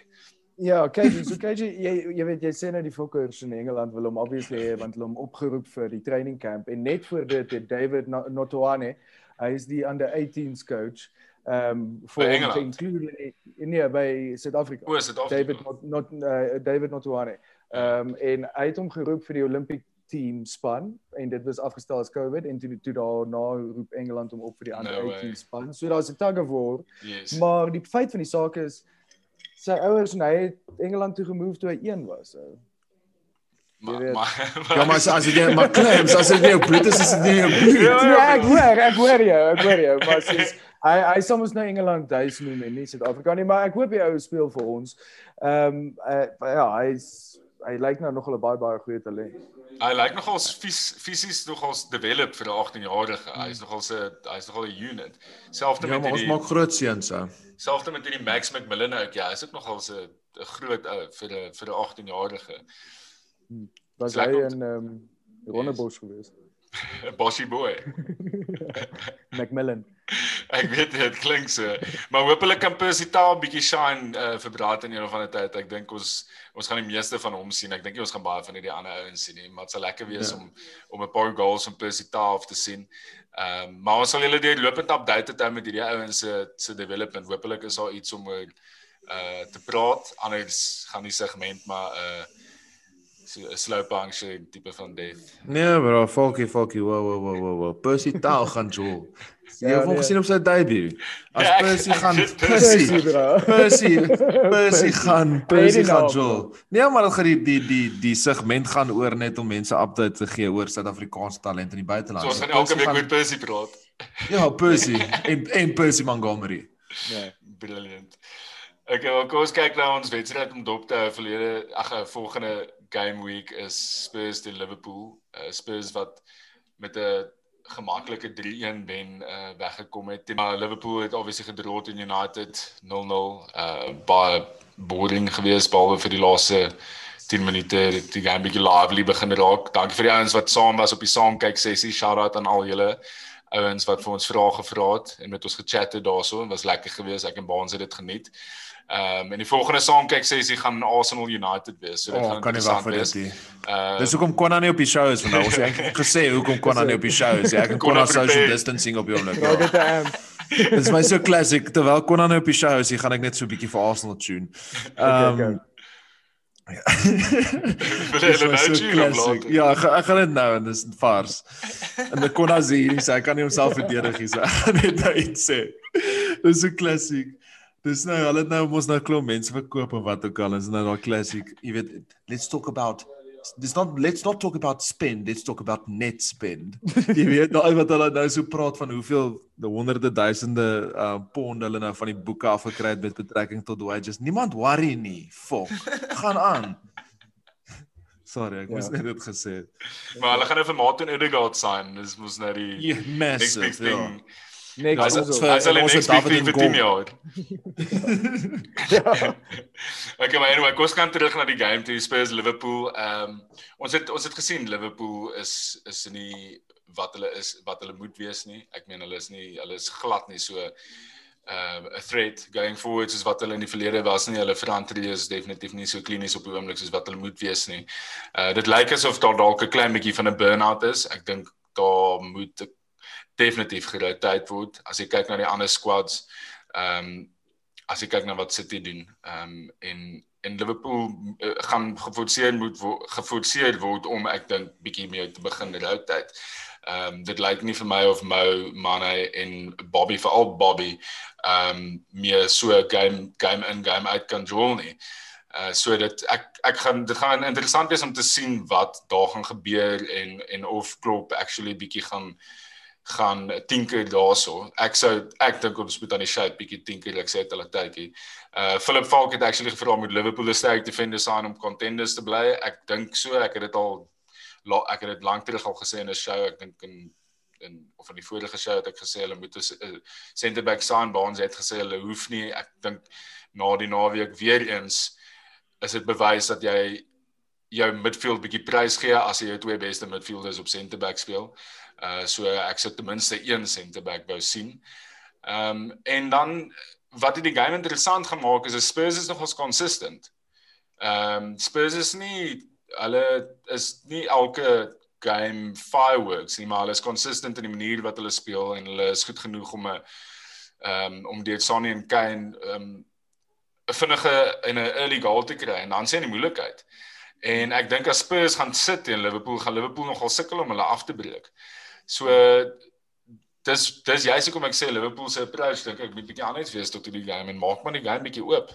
Ja, KG, so KG, jy jy weet jy sê nou die Fokkers in Engeland wil hom obviously hê want hulle hom opgeroep vir die training camp en net voor dit het David Notoane, hy is die under 18s coach ehm um, vir hom include in nee by Suid-Afrika. O, Suid-Afrika. David not not uh, David Notoane. Ehm um, en hy het hom geroep vir die Olympic team span en dit was afgestel as COVID en toe toe daarna roep Engeland hom op vir die under no 18 span. So daar's 'n tug of war. Yes. Maar die feit van die saak is sy ouers en hy het Engeland toe gemove toe hy 1 was. So. Maar maar ja maar as as jy maar claims as jy jou bloed is is dit nie jou bloed. Ja, ja, ek hoor, ek hoor jou, ek hoor jou, maar sies hy hy soms nou Engeland duis noem en nie Suid-Afrika nie, maar ek hoop die ou speel vir ons. Ehm um, uh, ja, hy's hy lyk nou nog 'n baie baie goeie talent. Hy lyk nogal fisies nogal develop vir 'n 18-jarige. Hy's nogal 'n hy's nogal 'n unit. Selfs ja, met die Ja, ons maak groot seuns hè. Selfs met hierdie Max McMillan ook. Ja, hy's ook nogal 'n 'n groot ou vir 'n vir 'n 18-jarige. Hmm. Was hy in ehm um, Ronnebosch yes. geweest? Bossy boy. Macmillan. ek weet dit klink so, maar hopelik kan Percy Tau 'n bietjie shine uh, vir Braat in een of ander tyd. Ek dink ons ons gaan die meeste van hom sien. Ek dink ons gaan baie van hierdie ander ouens sien nie, maar dit sal lekker wees ja. om om 'n paar goals van Percy Tau te sien. Ehm um, maar ons sal julle deur lopend update hou met hierdie ouens se se development. Hopelik is daar iets om oor uh te praat. Anders gaan die segment maar uh so 'n slow punch tipe van death. Nee, bro, folkie folkie, wow wow wow wow. wow. Percy Tau gaan Joel. Jy het hom ja, gesien op sy debut. As ja, Percy gaan Percy, Percy, Percy gaan Percy gaan Joel. Nee, maar gaan die die die die segment gaan oor net om mense update te gee oor Suid-Afrikaanse talent in die buiteland. So ons gaan elke week met Percy praat. Ja, Percy en en Percy Montgomery. Ja, brilliant. Ek okay, wil kos kyk na ons wedstryd om dop te hou verlede ag volgende game week is Spurs teen Liverpool. Uh, Spurs wat met 'n gemaklike 3-1 wen uh, weggekom het. Maar Liverpool het obviously gedroog teen United 0-0. Uh baie boring geweest behalwe vir die laaste 10 minute die game bietjie lively begin raak. Dankie vir die ouens wat saam was op die saamkyk sessie. Shout out aan al julle ouens wat vir ons vrae gevra het en met ons gechat het daaroor. Dit was lekker geweest. Ek en Baans het dit geniet. Ehm um, en die volgende saamkyk sessie gaan Arsenal United wees. So dit oh, gaan kan nie wag vir dit nie. Uh, Dis hoekom Konna nie op die show is want ons het gesê hoekom Konna nie op die show is. Ek en Konna social distancing op hom net. Ja, dit is. Dis my so classic terwyl Konna nie op die show is, gaan ek net so 'n bietjie vir Arsenal tune. Ehm um, Ja. ja, ek, ek gaan dit nou en dis vars. En die Konna sê hy sê hy kan nie homself verdedig nie. So ek gaan net nou iets sê. Dis so classic. Dis nou, hulle het nou mos nou klop mense verkoop of wat ook al. Dis nou daai classic, jy weet, let's talk about Dis not let's not talk about spend, let's talk about net spend. jy weet daai wat hulle nou so praat van hoeveel die honderde duisende uh pond hulle nou van die boeke af gekry het met betrekking tot wages. Niemand worry nie. Fok. Gaan aan. Sorry, ek ja. moes net dit gesê het. Maar hulle gaan nou vir Martin Odegaard sign. Dis mos nou die yeah, massive next big thing. Ja. Nee, as as as hulle net David vir 10 jaar. ja. Okay, maar anyway, kos kan terug na die game toe Spurs Liverpool. Ehm um, ons het ons het gesien Liverpool is is nie wat hulle is wat hulle moet wees nie. Ek meen hulle is nie hulle is glad nie so ehm uh, 'n threat going forward soos wat hulle in die verlede was nie. Hulle verantwoordelik is definitief nie so klinies op die oomblik soos wat hulle moet wees nie. Uh dit lyk asof daar dalk 'n klein bietjie van 'n burn-out is. Ek dink daar moet 'n definitief geroteer word as jy kyk na die ander squads. Ehm um, as jy kyk na wat City doen. Ehm um, en en Liverpool uh, gaan geforseer moet wo geforseer word om ek dink bietjie meer te begin roteer. Ehm um, dit lyk nie vir my of Mo, Mane en Bobby veral Bobby ehm um, meer so game game in game uit kan jol nie. Uh so dit ek ek gaan dit gaan interessant wees om te sien wat daar gaan gebeur en en of Klopp actually bietjie gaan gaan tinker daarso. Ek sou ek dink ons moet aan die shape bietjie tinker ek sê dit hulle tydjie. Uh Philip Falk het actually gevra om met Liverpool 'n sterk defender sign om contenders te bly. Ek dink so, ek het dit al ek het dit lank terug al gesê in 'n show, ek dink in in of in die vorige show het ek gesê hulle moet 'n center back sign, Baans het gesê hulle hoef nie. Ek dink na die naweek weer eens is dit bewys dat jy jou midfield bietjie prys gee as jy jou twee beste midfielders op center back speel. Uh so ek sou ten minste een center back wou sien. Ehm um, en dan wat dit die game interessant gemaak is, is Spurs is nogals consistent. Ehm um, Spurs is nie hulle is nie elke game fireworks nie, maar hulle is consistent in die manier wat hulle speel en hulle is goed genoeg om 'n ehm um, om die Sonny en Kane ehm um, 'n vinnige en 'n early goal te kry en dan sien die moeilikheid. En ek dink as Spurs gaan sit teen Liverpool, gaan Liverpool nogal sukkel om hulle af te breek. So dis dis juist hoekom ek sê Liverpool se approach dink ek moet bietjie anders wees tot die game en maak maar die game bietjie oop.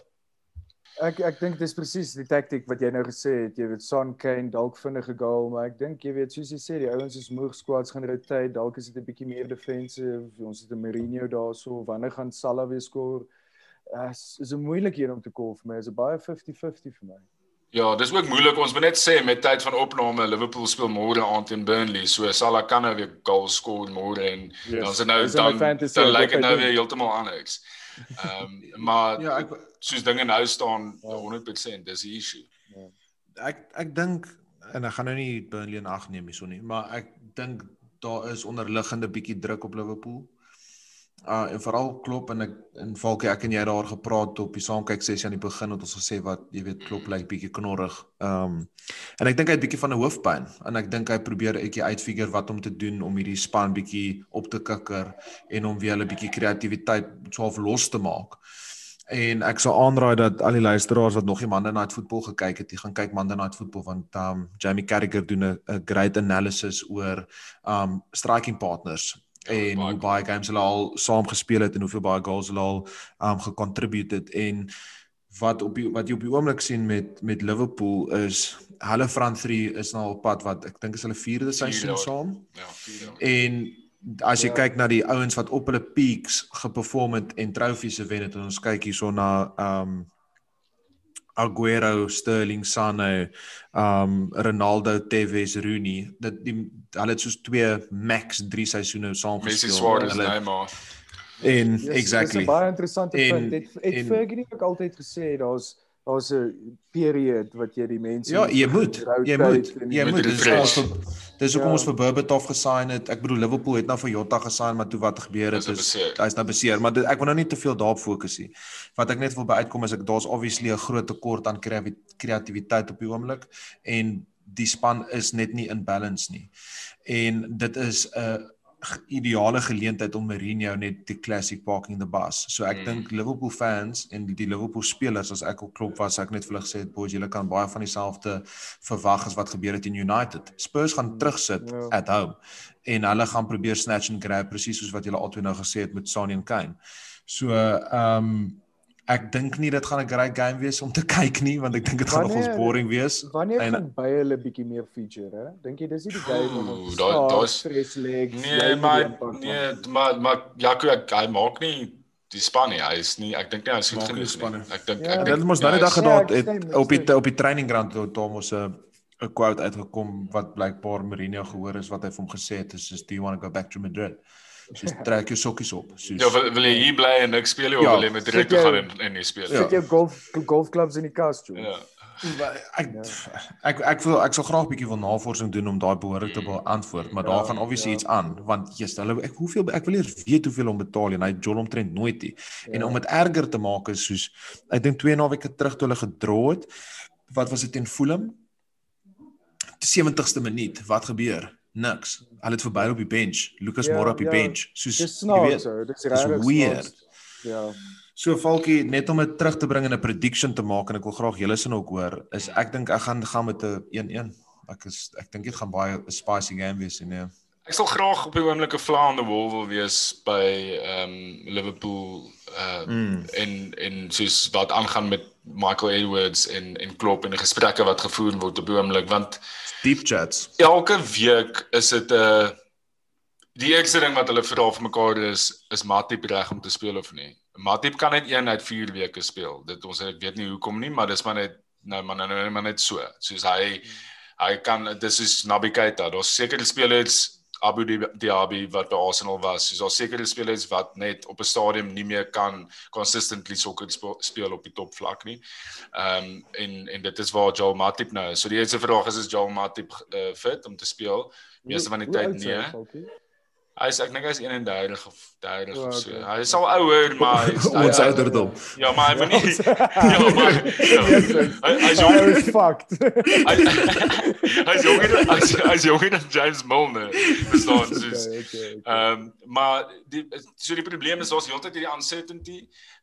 Ek ek dink dis presies die taktik wat jy nou gesê het. Jy weet Son Kane dalk vinnige goal, maar ek dink jy weet soos jy sê die ouens is moeg squads gaan rotate, dalk is dit 'n bietjie meer defensive. Ons het 'n Mourinho daarso, wanneer gaan Salah weer skoor? Is is 'n moeilik hier om te call vir my. Is 'n baie 50-50 vir my. Ja, dis ook moeilik. Ons moet net sê met tyd van opname, Liverpool speel môre aand teen Burnley. So Salah kan nou weer goal skoor môre en yes. dan is dit nou dan dan lyk dit nou weer heeltemal anders. Ehm um, maar ja, ek soos dinge nou staan ja. 100% dis 'n issue. Ja. Ek ek dink en ek gaan nou nie Burnley in ag neem hierso nie, maar ek dink daar is onderliggende bietjie druk op Liverpool. Uh en veral klop en ek en Falkie ek en jy daar gepraat op die saamkyk sessie aan die begin het ons gesê wat jy weet klop lyk bietjie knorrig. Um en ek dink hy het bietjie van 'n hoofpyn en ek dink hy probeer etjie uitfigure wat om te doen om hierdie span bietjie op te kikker en om weer hulle bietjie kreatiwiteit swaalf los te maak. En ek sou aanraai dat al die luisteraars wat nog nie Monday Night Football gekyk het, jy gaan kyk Monday Night Football want um Jamie Carragher doen 'n great analysis oor um striking partners Ja, en hoe baie games hulle al saam gespeel het en hoeveel baie goals hulle al um gecontribute het en wat op die, wat jy op die oomblik sien met met Liverpool is hulle front 3 is nou op pad wat ek dink is hulle 4de seisoen saam. Ja, 4. En as jy ja. kyk na die ouens wat op hulle peaks geperform het en trofees gewen het en ons kyk hierso na um Aguero, Sterling, Sane, um Ronaldo, Tevez, Rooney. Dit die hulle het soos twee max 3 seisoene saam gespeel. Messi, Suarez, Neymar. En yes, exactly. Dit is baie interessant punt. Dit het Fergie ook altyd gesê daar's daar's 'n period wat jy die mense Ja, jy moet. Jy moet. Jy moet. Dis also dis hoekom ja. ons vir Berbatov gesign het. Ek bedoel Liverpool het nou vir Jota gesign, maar toe wat gebeur het is hy's nou beseer, maar dit, ek wil nou nie te veel daarop fokus nie. Wat ek net wil by uitkom is ek daar's obviously 'n groot tekort aan kreatiwiteit op die oomblik en die span is net nie in balance nie. En dit is 'n uh, ideale geleentheid om Mourinho net die classic parking the bus. So ek mm. dink Liverpool fans en die, die Liverpool spelers as ek op klop was, ek net vir hulle gesê het, "Boys, julle kan baie van dieselfde verwag as wat gebeur het in United. Spurs gaan terugsit yeah. Ja. at home en hulle gaan probeer snatch and grab presies soos wat julle altyd nou gesê het met Sonny en Kane." So, ehm um, ek dink nie dit gaan 'n great game wees om te kyk nie want ek dink dit gaan nog ons boring wees. Wanneer en, gaan by hulle bietjie meer feature, hè? Dink jy dis nie die game om daar daar's stress legs. Nee, maar nee, maar maar Jaco hy maak nie die span nie. Hy is nie ek dink nie hy is goed genoeg. Ek dink ja, ek dink mos nou die dag gedaan ja, het op die op die training ground toe Thomas 'n 'n quote uitgekom wat blykbaar Mourinho gehoor is wat hy vir hom gesê het is do you want to go back to Madrid? Soos trek jou sokkies op. Soos Ja, wil, wil jy hier bly en ek speel jy ja, of wil jy met direk gaan en en jy speel? Sit jou golf golfklubs in die kas toe. Ja. Ek ek ek wil ek sal graag 'n bietjie wil navorsing doen om daai behoorlik te beantwoord, maar daar ja, gaan obviously ja. iets aan want jy's hulle ek hoeveel ek wil eers weet hoeveel hom betaal en hy John omtrent nooit nie. Ja. En om dit erger te maak is soos ek dink 2 naweke terug toe hulle gedra het, wat was dit teen Fulham? 70ste minuut, wat gebeur? Niks. Hulle het verby op die bench. Lucas ja, Moura op die ja, bench. Soos jy weet. Dis regtig weird. Ja. So Falkie net om dit terug te bring en 'n prediction te maak en ek wil graag julle sin ook hoor. Is ek dink ek gaan gaan met 'n 1-1. Ek is ek dink dit gaan baie 'n spicy game wees en nee. Ek sal graag op die oomblik 'n fly on the wall wil wees by ehm um, Liverpool uh mm. en en soos wat aangaan met Michael Edwards en en Klopp en die gesprekke wat gevoer word op die oomblik want deep chats. Elke week is dit 'n uh, die eerste ding wat hulle vra vir mekaar is is Matip reg om te speel of nie. Matip kan net een uit 4 weke speel. Dit ons weet nie hoekom nie, maar dis maar net nou maar nou, nou maar net so. Soos hy hy kan dis is Naby Keita. Daar's sekere spelers Abu Dhabi wat by Arsenal was. So daar sekere spelers wat net op 'n stadium nie meer kan consistently sokker speel op die top vlak nie. Ehm um, en en dit is waar Joel Matip nou. So die eerste vraag is is Joel Matip uh, fit om te speel? Meeste van die tyd nee. Hy is ek dink hy is 31 of 30 oh, of so. Okay. Hy is al ouer, maar hy is ons ouderdom. Ja, maar hy moet nie Ja, maar ja. hy hy is jonger as fucked. Hy is jonger as is jonger as James Milner. Verstaan soos. Ehm maar die so die probleem is ons heeltyd hierdie uncertainty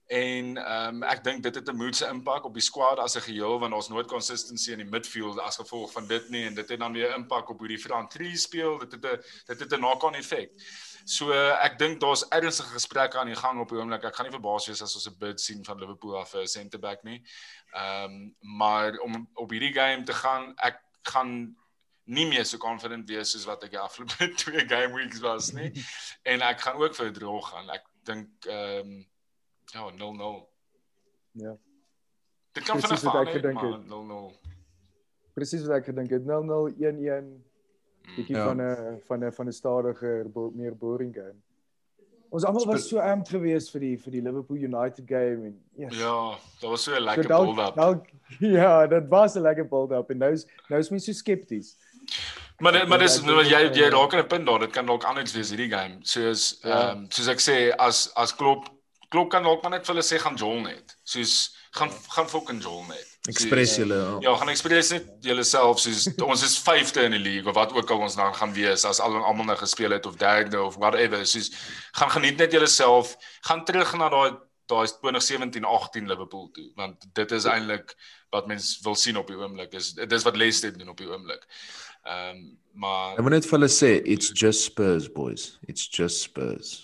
En ehm um, ek dink dit het 'n moedse impak op die squad as 'n geheel want ons nooit consistency in die midfield as gevolg van dit nie en dit het dan weer impak op hoe die front three speel. Dit het 'n dit het 'n knock-on effek. So ek dink daar's ernstige gesprekke aan die gang op die oomblik. Ek gaan nie verbaas wees as ons 'n bid sien van Liverpool af vir 'n centre back nie. Ehm um, maar om op hierdie game te gaan, ek gaan nie meer so confident wees soos wat ek die afgelope twee game weeks was nie. En ek gaan ook vir 'n draw gaan. Ek dink ehm um, Ja, 0-0. Ja. Dit kan van af gedink het 0-0. Presies wat ek gedink het 0-0 1-1. Bietjie ja. van 'n van 'n van 'n stadiger bo meer boring game. Ons almal was so amped geweest vir die vir die Liverpool United game en yes. Ja, dit was so 'n lekker so build-up. Nou ja, dit was 'n lekker build-up en nou's nou's mense so skepties. Maar maar dis nou jy jy raak aan 'n punt daar, dit kan dalk anders wees hierdie game. Soos ja. ehm ja. um, soos ek sê as as Klopp Klop kan dalk maar net vir hulle sê gaan jol net. Soos gaan gaan fucking jol net. Express julle. Ja, ja gaan express net julle self soos ons is 5de in die league of wat ook al ons dan gaan wees as al almal nou gespeel het of derde of whatever. Soos gaan geniet net julle self. Gaan terug na daai daai 2017-18 Liverpool toe want dit is eintlik wat mens wil sien op die oomblik. Is dis wat Leicester doen op die oomblik. Ehm um, maar Ek moet net vir hulle sê it's just Spurs boys. It's just Spurs.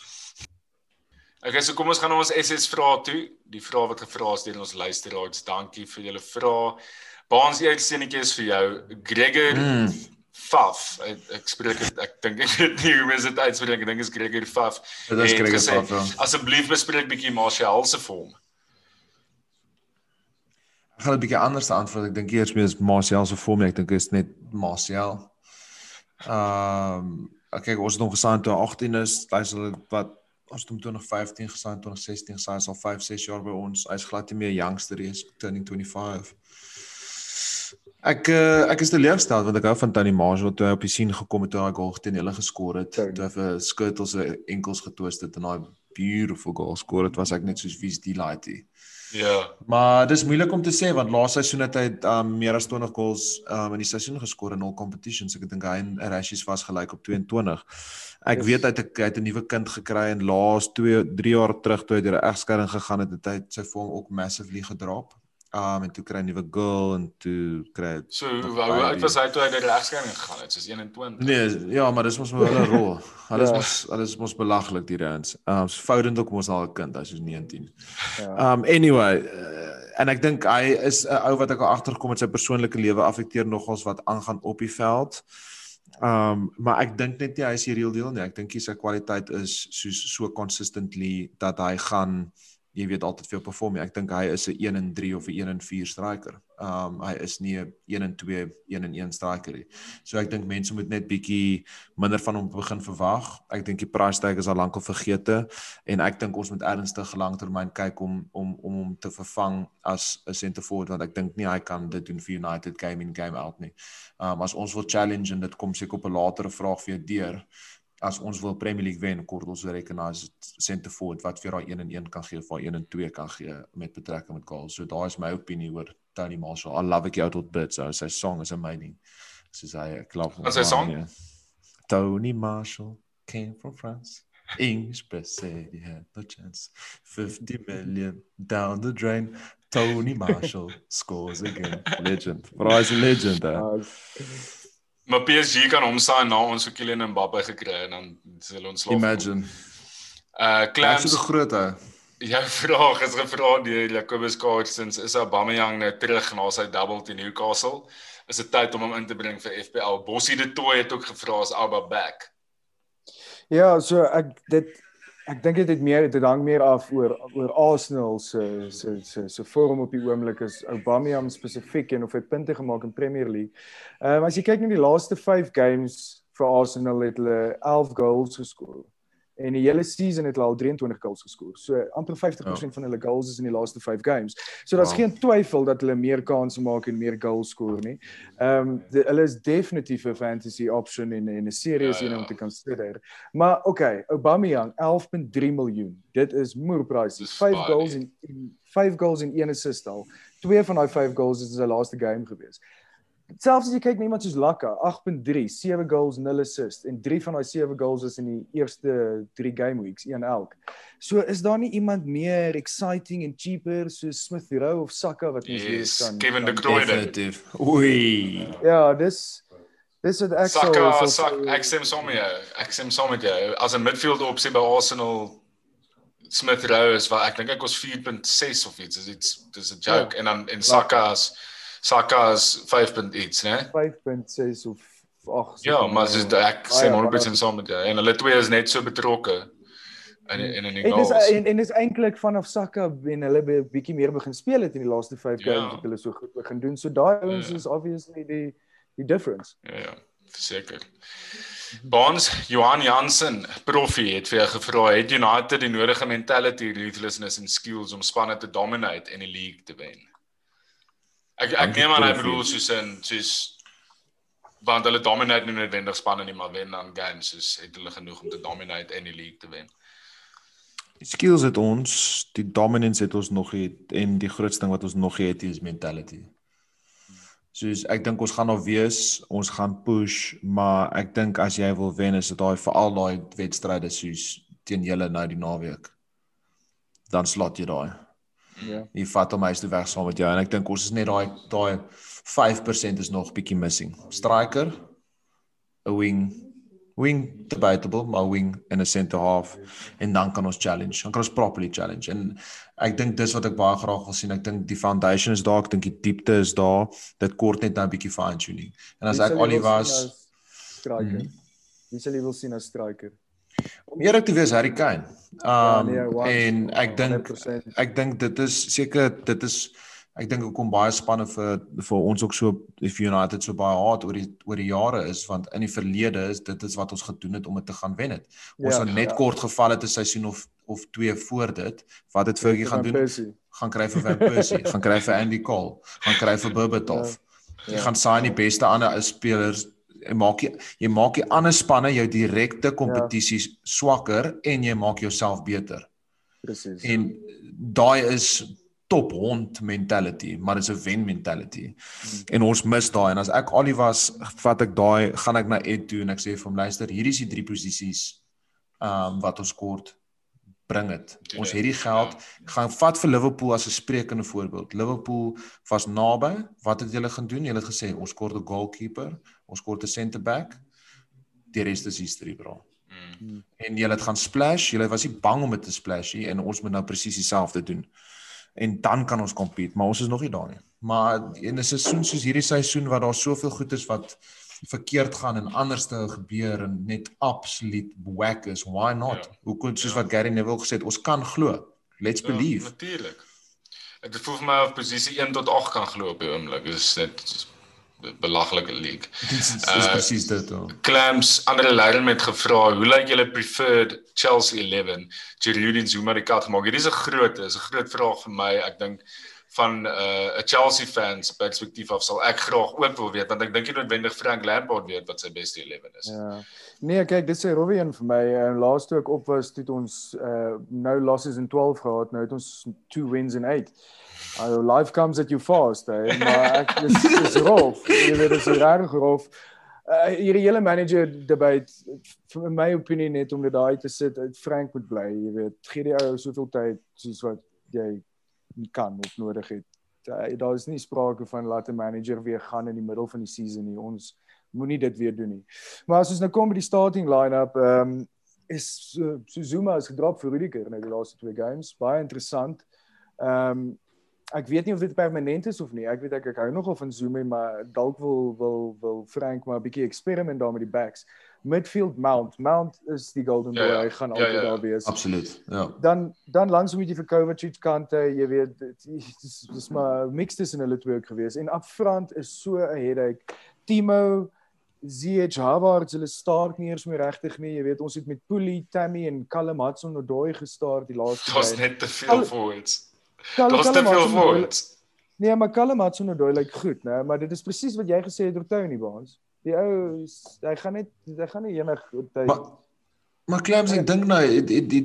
Okay, so kom ons gaan ons SS vrae toe. Die vrae wat gevra is deur ons luisteraars. Dankie vir julle vrae. Baans uitsendingie is vir jou. Gregor mm. Faf. Ek, ek spreek het, ek dink ek weet nie hoe mense dit uitspreek. Ek dink is Gregor Faf. Dit is Gregor Faf. Ja. Asseblief bespreek bietjie Martial se vorm. Ek gaan 'n bietjie anders antwoord. Ek dink eers meer is Martial se vorm. Ek dink is net Martial. Ehm um, kyk ons het hom gesaai toe 18 is. Hy's wat ons het hom 2015 gesign, 2016 gesign, is al 5, 6 jaar by ons. Hy's glad nie meer youngster nie, is turning 25. Ek uh, ek is teleurgesteld want ek hou van Tony Marshall toe hy op die scene gekom het toe hy goal teen hulle geskor het. Toe hy vir Skirtles se enkels getwist het en daai beautiful goal skoor het was ek net soos wie's die lighty. Ja. Maar dis moeilik om te sê want laas seisoen het hy um, meer as 20 goals um, in die seisoen geskor in al competitions. Ek dink hy en Rashies was gelyk op 22. Ek yes. weet hy het, hy het 'n nuwe kind gekry en laas 2 3 jaar terug toe hy deur 'n egskeiding gegaan het, het hy sy vorm ook massively gedrop. Um en toe kry 'n nuwe girl en toe kry So hoe oud was hy toe hy deur die egskeiding gegaan het? Soos 21. Nee, ja, maar dis mos maar hulle rol. Hulle is ja. mos hulle is mos belaglik die Rams. Um so Foden ook mos al 'n kind, hy's soos 19. Ja. Um anyway, uh, en ek dink hy is 'n ou wat ek al agtergekom het sy persoonlike lewe affekteer nogals wat aangaan op die veld. Um maar ek dink net nie hy is die real deal nie. Ek dink sy kwaliteit is so so consistently dat hy gaan jy weet altyd veel perform. Ek dink hy is 'n 1 en 3 of 'n 1 en 4 striker. Um hy is nie 'n 1 en 2, 1 en 1 striker nie. So ek dink mense moet net bietjie minder van hom begin verwag. Ek dink die price tag is al lank al vergeete en ek dink ons moet ernstig langtermyn kyk om om om hom te vervang as 'n center forward want ek dink nie hy kan dit doen vir United game in game out nie. Um as ons wil challenge en dit kom seker op 'n latere vraag vir jou deur as ons wil Premier League wen, kort ons recognize center forward wat vir daai 1 en 1 kan gee, vir 1 en 2 kan gee met betrekking met goals. So daai is my opinie oor Tony Marshall. I love it out tot bit. So sy song is amazing. Soos hy klop. Wat sy song? Yeah. Tony Marshall came from France. English best said he had no chance. 50 million down the drain. Tony Marshall scores again. Legend. But he's a legend. Uh. Maar PSG kan homsaai na ons vir Kylian Mbappe gekry en dan sal ons slaap. Imagine. Uh Clams so groot hy. Jou vraag is gevra deur Jacobus Carlsons is Aubameyang nou terug na sy double teen Newcastle? Is dit tyd om hom in te bring vir FPL? Bossie de Tooi het ook gevra as Alba back. Ja, so ek dit Ek dink dit het meer dit hang meer af oor oor Arsenal se se se se vorm op die oomblik is Aubameyang spesifiek en of hy punte gemaak in Premier League. Ehm um, as jy kyk na die laaste 5 games vir Arsenal het hulle 11 goals geskoor. En die hele season het hulle al 23 goals geskoor. So amper 50% ja. van hulle goals is in die laaste 5 games. So daar's wow. geen twyfel dat hulle meer kansse maak en meer goals skoor nie. Ehm um, hulle is definitief 'n fantasy option en en 'n serious ja, ja. een om te consider. Maar okay, Aubameyang 11.3 miljoen. Dit is moer price. 5 goals en 5 goals en 1 assist al. Twee van daai 5 goals is in sy laaste game gewees. Selfs as jy kyk na iemand soos Laka, 8.3, 7 goals, 0 assists en 3 van daai 7 goals is in die eerste 3 game weeks, een elk. So is daar nie iemand meer exciting en cheaper soos Smith Rowe of Saka wat ons weer yes, kan Kevin De Bruyne. Oei. Ja, dis dis het ek Saka, so Saka, ek sê hom ja, ek sê hom met jou. As 'n midfield opsie by Arsenal Smith Rowe is wat ek dink ek was 4.6 of iets, dis dis 'n joke ja. en dan en Saka is ja. Saka is 5. iets, né? 5.6 of 8. Ja, maar dis ek sê maar 'n bietjie saam met jou. En hulle twee is net so betrokke in in in die goals. En dis en, en dis eintlik vanaf Saka en hulle 'n bietjie meer begin speel het in die laaste 5 ja. games wat hulle so goed begin doen. So daai ouens ja. is obviously die die difference. Ja ja, verseker. Bonds Johan Jansen, profi het vir jou gevra, het United die nodige mentality, ruthlessness en skills om spanne te dominate en die league te wen? Ek ek neem aan hy bedoel soos in soos want hulle dominate nie noodwendig spanne nie maar wen dan games soos het hulle genoeg om te dominate in die league te wen. Die skills het ons, die dominance het ons nog het en die grootste ding wat ons nog het is mentality. Soos ek dink ons gaan nog wees, ons gaan push, maar ek dink as jy wil wen is dit daai veral daai wedstryde soos teen julle nou die naweek. Dan slot jy daai. Ja. Jy vat hom huis toe weg saam met jou en ek dink ons is net daai daai 5% is nog bietjie missing. Striker, 'n wing, wing debatable, maar wing in 'n center half en dan kan ons challenge. Dan kan ons properly challenge. En ek dink dis wat ek baie graag wil sien. Ek dink die foundation is daar, ek dink die diepte is daar. Dit kort net nou 'n bietjie fine tuning. En as ek Ollie was striker. Mhm. Wie sal jy wil sien as striker? Om eerlik te wees, Harry Kane. Ja, um ja, nee, en ek dink ek dink dit is seker dit is ek dink hoekom baie spanne vir vir ons ook so if United so baie haat oor die oor die jare is want in die verlede is dit is wat ons gedoen het om dit te gaan wen het. Ons ja, het net ja. kort geval het 'n seisoen of of twee voor dit. Wat het Fergie gaan doen? Persie. Gaan kry vir Van Persie, gaan kry vir Andy Cole, gaan kry vir Berbatov. Ja, jy ja, gaan saai die beste ander spelers jy maak jy, jy maak die ander spanne jou direkte kompetisies ja. swakker en jy maak jouself beter. Presies. En daai is top hond mentality, maar dit is 'n wen mentality. Hmm. En ons mis daai en as ek Ollie was, vat ek daai, gaan ek na Ed toe en ek sê vir hom luister, hierdie is die drie posisies ehm um, wat ons kort bring dit. Ons het die geld. Ja. Gaan vat vir Liverpool as 'n sprekende voorbeeld. Liverpool was naby. Wat het julle gaan doen? Julle het gesê ons kort 'n goalkeeper, ons kort 'n center back. Die res is history, bro. Mm. En julle het gaan splash. Julle was nie bang om dit te splash nie en ons moet nou presies dieselfde doen. En dan kan ons compete, maar ons is nog nie daar nie. Maar in 'n seisoen soos hierdie seisoen wat daar soveel goed is wat verkeerd gaan en anders te gebeur en net absoluut whack is. Why not? Ja. Hoe kon soos ja. wat Gary Neville gesê het, ons kan glo. Let's ja, believe. Natuurlik. Ek voel vir my op posisie 1 tot 8 kan glo op die oomblik. Dit is net belaglike league. Dis uh, presies dit. Clams ander leier met gevra, hoe lyk julle preferred Chelsea 11? Giroud en Zuma die kat gemaak. Hierdie is 'n groot, is 'n groot vraag vir my. Ek dink van 'n uh, Chelsea fans perspektief af sal ek graag ook wil weet want ek dink nie noodwendig Frank Lampard weet wat sy beste 11 is. Ja. Nee, kyk, dit sê Robbie een vir my. Uh, laaste ook op was toe ons uh, nou losses in 12 gehad, nou het ons 2 wins in 8. Uh, life comes at you fast, hè. Maar ek dis dis rof. Jy weet dis reg rof. Uh, hierdie hele manager debate vir my opinie net om dit daai te sit, Frank moet bly, jy weet. Gee die ou soveel tyd soos wat jy kan of nodig het. Daar is nie sprake van laat 'n manager weer gaan in die middel van die season nie. Ons moenie dit weer doen nie. Maar as ons nou kom by die starting line-up, ehm um, is uh, Suzuma is gedrop vir Rudiger in die laaste twee games. Baie interessant. Ehm um, ek weet nie of dit permanent is of nie. Ek weet ek ek hou nogal van Zuma, maar dalk wil wil wil Frank maar 'n bietjie eksperiment daar met die backs midfield Mount. Mount is die golden boy. Ja, ja. Hy gaan ja, altyd ja, ja. daar wees. Absoluut. Ja. Dan dan langs moet jy vir Kovacic kante, jy weet dis dis maar mixed tussen hulle twee ook gewees. En up front is so 'n headache. Timo ZH Harvard hulle start nie eers meer regtig nie. Jy weet ons het met Puli, Tammy en Callum Hudson Odoi gestart die laaste Dit was tyd. net te veel forwards. Dit was te veel forwards. Nee, maar Callum Hudson Odoi lyk goed, né? Maar dit is presies wat jy gesê het oor Tony Baans. Die ou hy gaan net hy gaan nie enig hy, Maar Clams ek dink nou die, die, die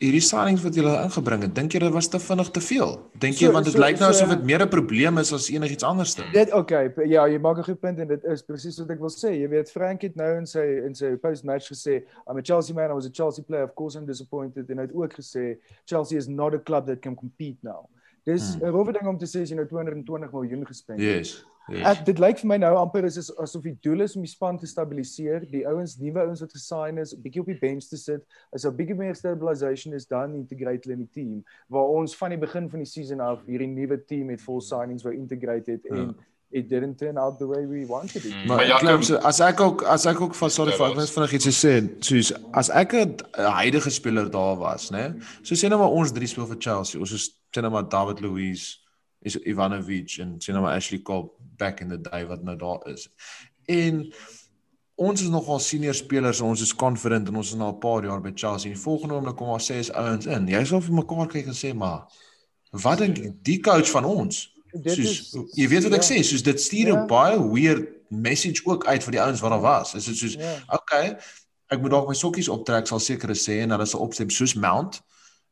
hierdie signings wat julle ingebring het, dink jy dit was te vinnig te veel? Dink jy So- want dit so- lyk nou so- asof dit meer 'n probleem is as enigiets anders dan? Dit okay, ja, jy maak 'n goed punt en dit is presies wat ek wil sê. Jy weet Frank het nou in sy in sy post-match gesê, I'm a Chelsea man, I was a Chelsea player, of course I'm disappointed en hy het ook gesê Chelsea is not a club that can compete now. Dis 'n Hmm. rowwe ding om te sê as jy nou 220 miljoen gespend het. Yes. yes. Ek dit lyk vir my nou amper is asof die doel is om die span te stabiliseer, die ouens, nuwe ouens wat gesign is, bietjie op die bench te sit, as 'n bietjie meer stabilisation is dan integrate hulle in die team waar ons van die begin van die season af hierdie nuwe team met full signings wou integrate het en Ja. It didn't turn out the way we wanted it. Mm. Maar Maar ja, Jacob- Jacob, as ek ook as ek ook van sorry vir ek net vinnig iets sê, soos as ek 'n huidige speler daar was, né? So sê nou maar ons drie speel vir Chelsea. Ons is sê nou maar David Luiz, is Ivanovic en sê nou maar Ashley Cole back in the day wat nou daar is. En ons is nogal senior spelers, ons is confident en ons is nou 'n paar jaar by Chelsea. En die volgende oomblik kom daar ses ouens in. Jy sal vir mekaar kyk en sê maar wat dink die coach van ons? Dit Soos is jy weet wat ek ja. sê, soos dit stuur 'n Ja. baie weird message ook uit vir die ouens wat daar was. Is dit soos Ja. okay, ek moet dalk my sokkies optrek sal seker sê en hulle sal opstem soos Mount.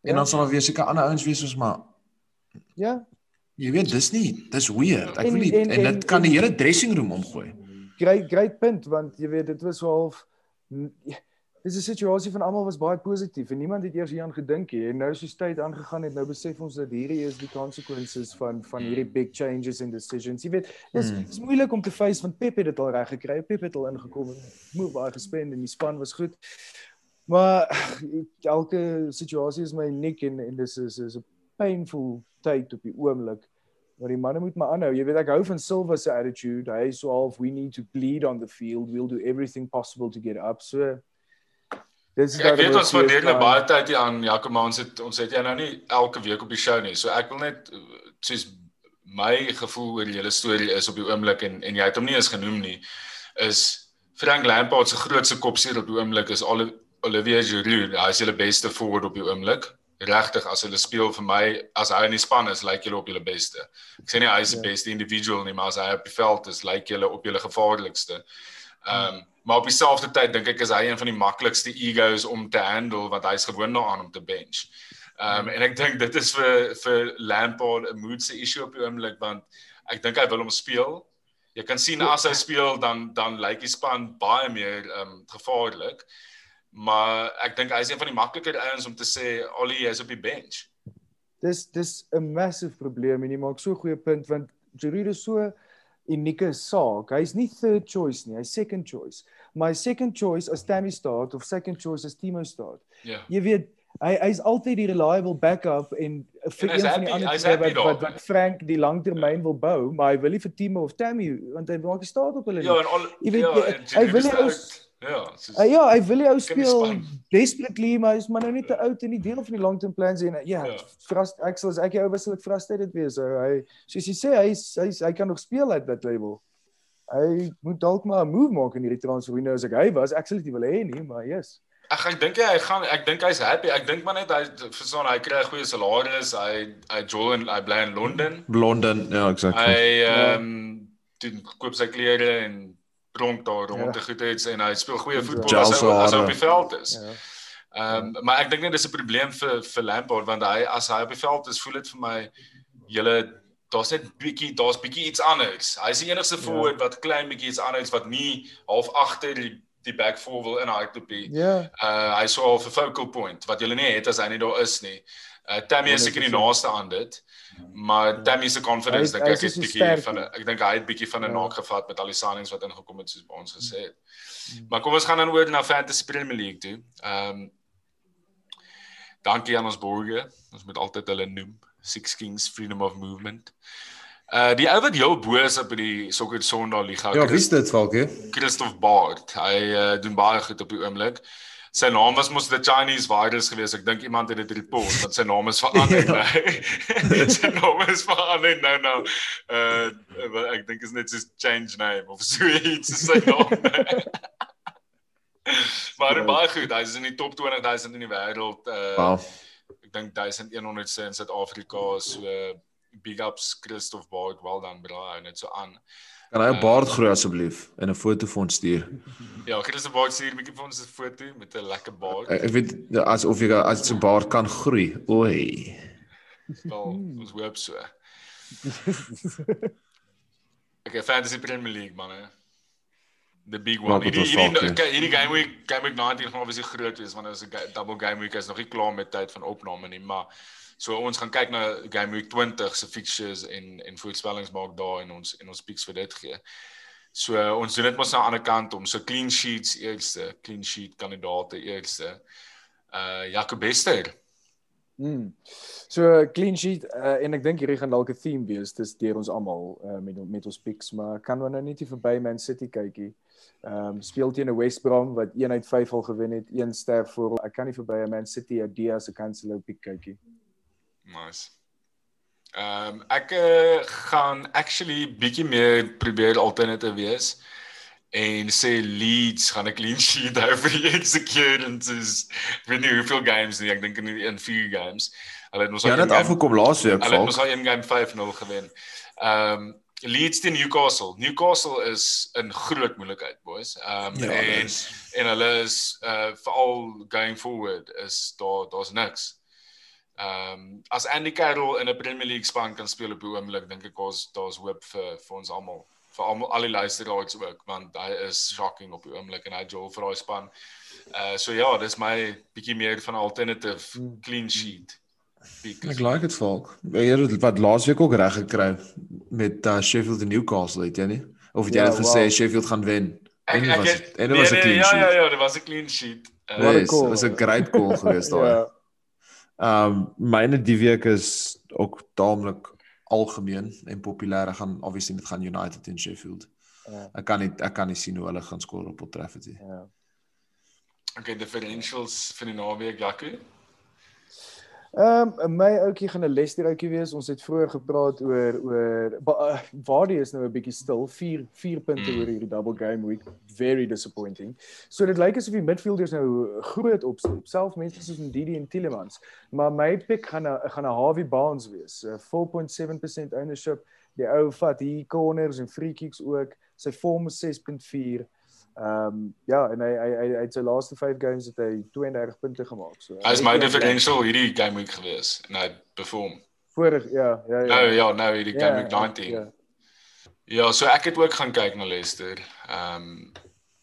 En Ja. dan sal daar weer seker ander ouens wees soos maar Ja, jy weet dis nie, dis weird. Ek En- wil nie en- en en- dit kan die hele dressing room omgooi. great great punt want jy weet dit was so half ja, dis 'n situasie van almal was baie positief en niemand het eers hieraan gedink nie en nou soos tyd aangegaan het nou besef ons dat hierdie is die consequences van van hierdie big changes and decisions jy weet dis Hmm. dis moeilik om te face want Pep het dit al reg gekry Pep het al ingekom en moe baie gespend en die span was goed maar elke situasie is my uniek en en dis is is 'n painful tyd op die oomblik Maar die manne moet maar aanhou. Jy weet ek hou van Silva se attitude. Hy is so half we need to bleed on the field. We'll do everything possible to get up. So dis Ek weet ons nou baie tyd hier aan Jacob, maar ons het ons het jy nou nie elke week op die show nie. So ek wil net soos my gevoel oor die hele storie is op die oomblik en en jy het hom nie eens genoem nie is Frank Lampard se grootste kopseer op die oomblik is Oli- Olivier Giroud. Hy is hulle beste forward op die oomblik. Regtig as hulle speel vir my as hy in die span is, lyk julle op julle beste. Ek sê nie hy is die Ja. beste individual nie, maar as hy op die veld is, lyk julle op julle gevaarlikste. Ehm um, maar op dieselfde tyd dink ek is hy een van die maklikste egos om te handle want hy's gewoond daaraan om te bench. Ehm um, en ek dink dit is vir vir Lampard 'n moedse issue op die oomblik want ek dink hy wil hom speel. Jy kan sien as hy speel dan dan lyk die span baie meer ehm um, gevaarlik. Maar ek dink hy is een van die makliker ouens om te sê Ollie is op die bench. Dis dis 'n massive probleem en jy maak so 'n goeie punt want Giroud is so unieke saak. Hy's nie third choice nie, hy's second choice. My second choice as Tammy start of second choice as Timo start. Ja. Jy weet hy hy's altyd die reliable backup en vir hy's een van die happy- ander twee happy wat, wat wat Frank die langtermyn wil bou, maar hy wil nie vir Timo of Tammy want hy maak nie staat op hulle nie. Ja, en al Jy weet, ja, jy- en hy wil is nie ons- Ja, soos, Uh, ja, hy wil die ou speel desperately, maar hy's maar nou net te oud en nie deel van die long-term plans en ja, Ja. frust ek sal as ek jou was sal ek frustrated wees. So, hy soos jy sê hy's hy's hy kan nog speel uit dat label. Hy moet dalk maar 'n move maak in hierdie transfer window as ek hy was. Ek sal dit nie wil hê nie, maar yes. Ek ek dink hy gaan ek dink hy's happy. Ek dink maar net hy verstaan hy kry 'n goeie salaris. Hy hy jol en hy bly in Londen. Londen, ja, exactly. Hy Ja. ehm um, doen koop sy klere en pronk daar rond Ja. te goed het en hy speel goeie Ja. voetbal as hy, as hy op die veld is. Ja. Ehm um, maar ek dink net dis 'n probleem vir vir Lampard want hy as hy op die veld is, voel dit vir my julle daar's net bietjie daar's bietjie iets anders. Hy's die enigste Ja. forward wat klein bietjie iets anders wat nie half agter die die back four wil inhardloop nie. Ja. Uh hy sou al 'n focal point wat julle nie het as hy nie daar is nie. Uh Tammy is seker die 100%. naaste aan dit. Maar Tammy se confidence dink ek is het bietjie van 'n ek dink hy het bietjie van 'n Ja. naak gevat met al die signings wat ingekom het soos by ons gesê het. Maar kom ons gaan dan oor na Fantasy Premier League toe. Ehm um, Dankie aan ons borge. Ons moet altyd hulle noem. Six Kings Freedom of Movement. Uh die ou wat heel bo is op die Soccer Sondag liga. Ja, wie's dit, Falke? Christoph Baard. Hy uh, doen baie goed op die oomblik. Sy naam was mos the Chinese virus geweest. Ek dink iemand het dit report dat sy naam is verander. Ja. Nee. sy naam is verander nou nou. Uh ek dink is net soos change name of so iets is sy naam. maar baie goed. Hy is in die top 20000 in die wêreld. Uh Wow. ek dink 1100ste in Suid-Afrika so big ups Christoph Baard wel dan braai net so aan. Kan hy 'n baard groei asseblief en 'n foto vir ons stuur? Ja, Christoph Baard stuur 'n bietjie vir ons 'n foto met 'n lekker baard. Ek, ek weet as of jy as sy baard kan groei. Oei. Wel, ons hoop so. Okay, Fantasy Premier League manne. The big one. Hierdie hierdie saak, okay, hierdie game week, game week 19 gaan obviously groot wees want dit is 'n double game week. Is nog nie klaar met tyd van opname nie, maar so ons gaan kyk na game week 20 se fixtures en en voorspellings maak daar en ons en ons picks vir dit gee. So uh, ons doen dit mos aan die ander kant om so clean sheets eerste, clean sheet kandidate eerste. Uh Jacob Bester. Mm. So clean sheet uh, en ek dink hierdie gaan dalk 'n theme wees dis deur ons almal uh, met met ons picks maar kan we nou net nie verby Man City kykie. Ehm um, speel teen 'n West Brom wat 1 uit 5 al gewen het, een ster voor. Ek kan nie verby 'n Man City idea se Cancelo pick kykie. Nice. Ehm um, ek uh, gaan actually bietjie meer probeer alternative wees en sê Leeds gaan 'n clean sheet hou vir die executants is ek weet nie hoeveel games nie ek dink in in 4 games. Hulle het ons Ja, net afgekom laasweek Hulle het ons al een game 5-0 gewen. Ehm um, Leeds teen Newcastle. Newcastle is in groot moeilikheid, boys. Ehm um, Ja, en dis en hulle is uh veral going forward is daar daar's niks. Ehm um, as Andy Carroll in 'n Premier League span kan speel op die oomblik dink ek ons daar's hoop vir vir ons almal vir almal al die luisteraars ook want hy is shocking op die oomblik en hy jol vir daai span. Uh so ja, dis my bietjie meer van 'n alternative clean sheet. pick. Ek like dit volk. Jy het wat laasweek ook reg gekry met uh, Sheffield en Newcastle, het jy nie? Of het jy Ja, net gesê wow. Sheffield gaan wen? Ek En dit was het- en dit was 'n nee, clean nee, Ja ja sheet. ja, dit was 'n clean sheet. Uh, 'n call. dit was 'n great call geweest daai. ja. Ehm um, myne die week is ook taamlik algemeen en populêr. Ek gaan obviously dit gaan United en Sheffield. Ja. Ek kan nie ek kan nie sien hoe hulle gaan skoor op Old Trafford nie. Ja. Okay, differentials vir die naweek, Jaco. Ehm um, my ouetjie gaan 'n Leicester ouetjie wees. Ons het vroeër gepraat oor oor uh, Vardy is nou 'n bietjie stil. 4 4 punte Mm. oor hierdie double game week. Very disappointing. So dit lyk asof die midfielders nou groot opstap. Self mense soos Ndidi en Tielemans. Maar my pick gaan 'n gaan 'n Harvey Barnes wees. Uh, 4.7% ownership. Die ou vat hier corners en free kicks ook. Sy vorm is 6.4. Ehm um, ja, en hy hy hy hy het sy laaste 5 games het hy 32 punte gemaak. So Hy is my differential hierdie game week gewees en hy perform. Vorig ja, ja ja. Nou ja, nou hierdie game week ja, 19. Ja. Ja, so ek het ook gaan kyk na Leicester. Ehm um,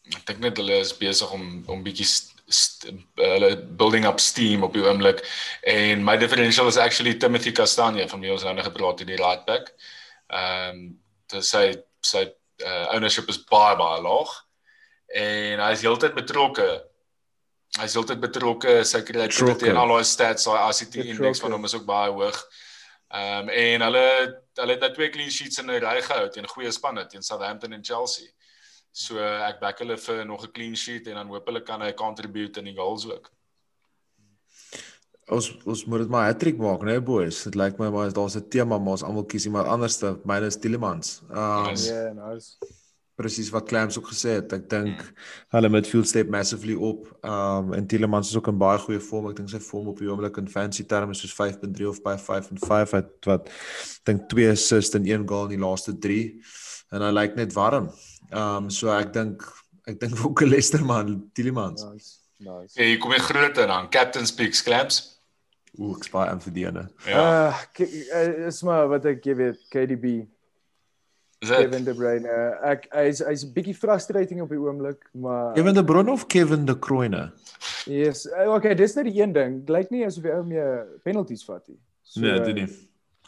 ek dink net hulle is besig om om bietjie hulle building up steam op die oomblik en my differential is actually Timothy Castagne van wie ons nou net gepraat het, die right back. Ehm um, dis sy sy uh, ownership is baie baie laag en hy is heeltyd betrokke. Hy is heeltyd betrokke, sy Betrokke. en al daai stats, daai ACT index van hom is ook baie hoog. Ehm um, en hulle hulle het nou twee clean sheets in 'n ry gehou teen goeie spanne teen Southampton en Chelsea. So ek back hulle vir nog 'n clean sheet en dan hoop hulle kan hy contribute in die goals ook. Ons ons moet dit maar hattrick maak, né, nee, boys. Dit lyk my maar daar's 'n tema maar ons almal kies iemand anderste. Myne is Tielemans. Ehm um, Nice. Ja, nice. Presies wat Clams ook gesê het. Ek dink hulle midfield step massively op. Um en Tielemans is ook in baie goeie vorm. Ek dink sy vorm op die oomblik in fancy terme is soos 5.3 of by 5 en 5 het wat ek dink 2 assists en 1 goal in die laaste 3 en hy lyk net warm. Um so ek dink ek dink ook Leicester man Tielemans. Nice. Nice. Okay, hier kom jy groter dan Captain Speaks Clamps. Ooh, ek spaar aan vir diene. Ja. Uh, is maar wat ek jy weet, KDB? Kevin De Bruyne. Ek hy's hy's 'n bietjie frustrating op die oomblik, maar Kevin De Bruyne of Kevin De Bruyne? yes, uh, okay, dis net die een ding. Dit Lyk nie asof die ou meer penalties vat nie. So, Nee, dit nie.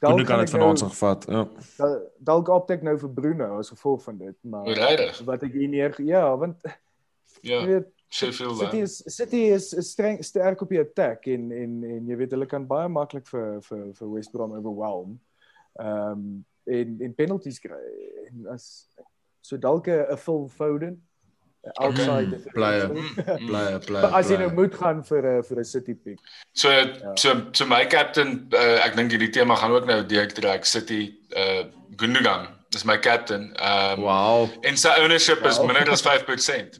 dalk Koen kan dit ek van ons nou- gevat. Ja. dal- Dalk optek nou vir Bruno as gevolg van dit, maar Regtig? wat ek hier neer ja, want Ja, weet Sheffield. City is City is, is streng sterk op die attack en en en jy weet hulle kan baie maklik vir vir vir West Brom overwhelm. Ehm um, en en penalties kry en as so dalk 'n Phil Foden outside Mm, blye. Bly bly. as jy nou moet gaan vir 'n vir 'n city pick. So so so my captain uh, ek dink hierdie tema gaan ook nou deur trek City uh Gundogan. Dis my captain. Um Wow. en sy ownership is Wow. minder as 5%.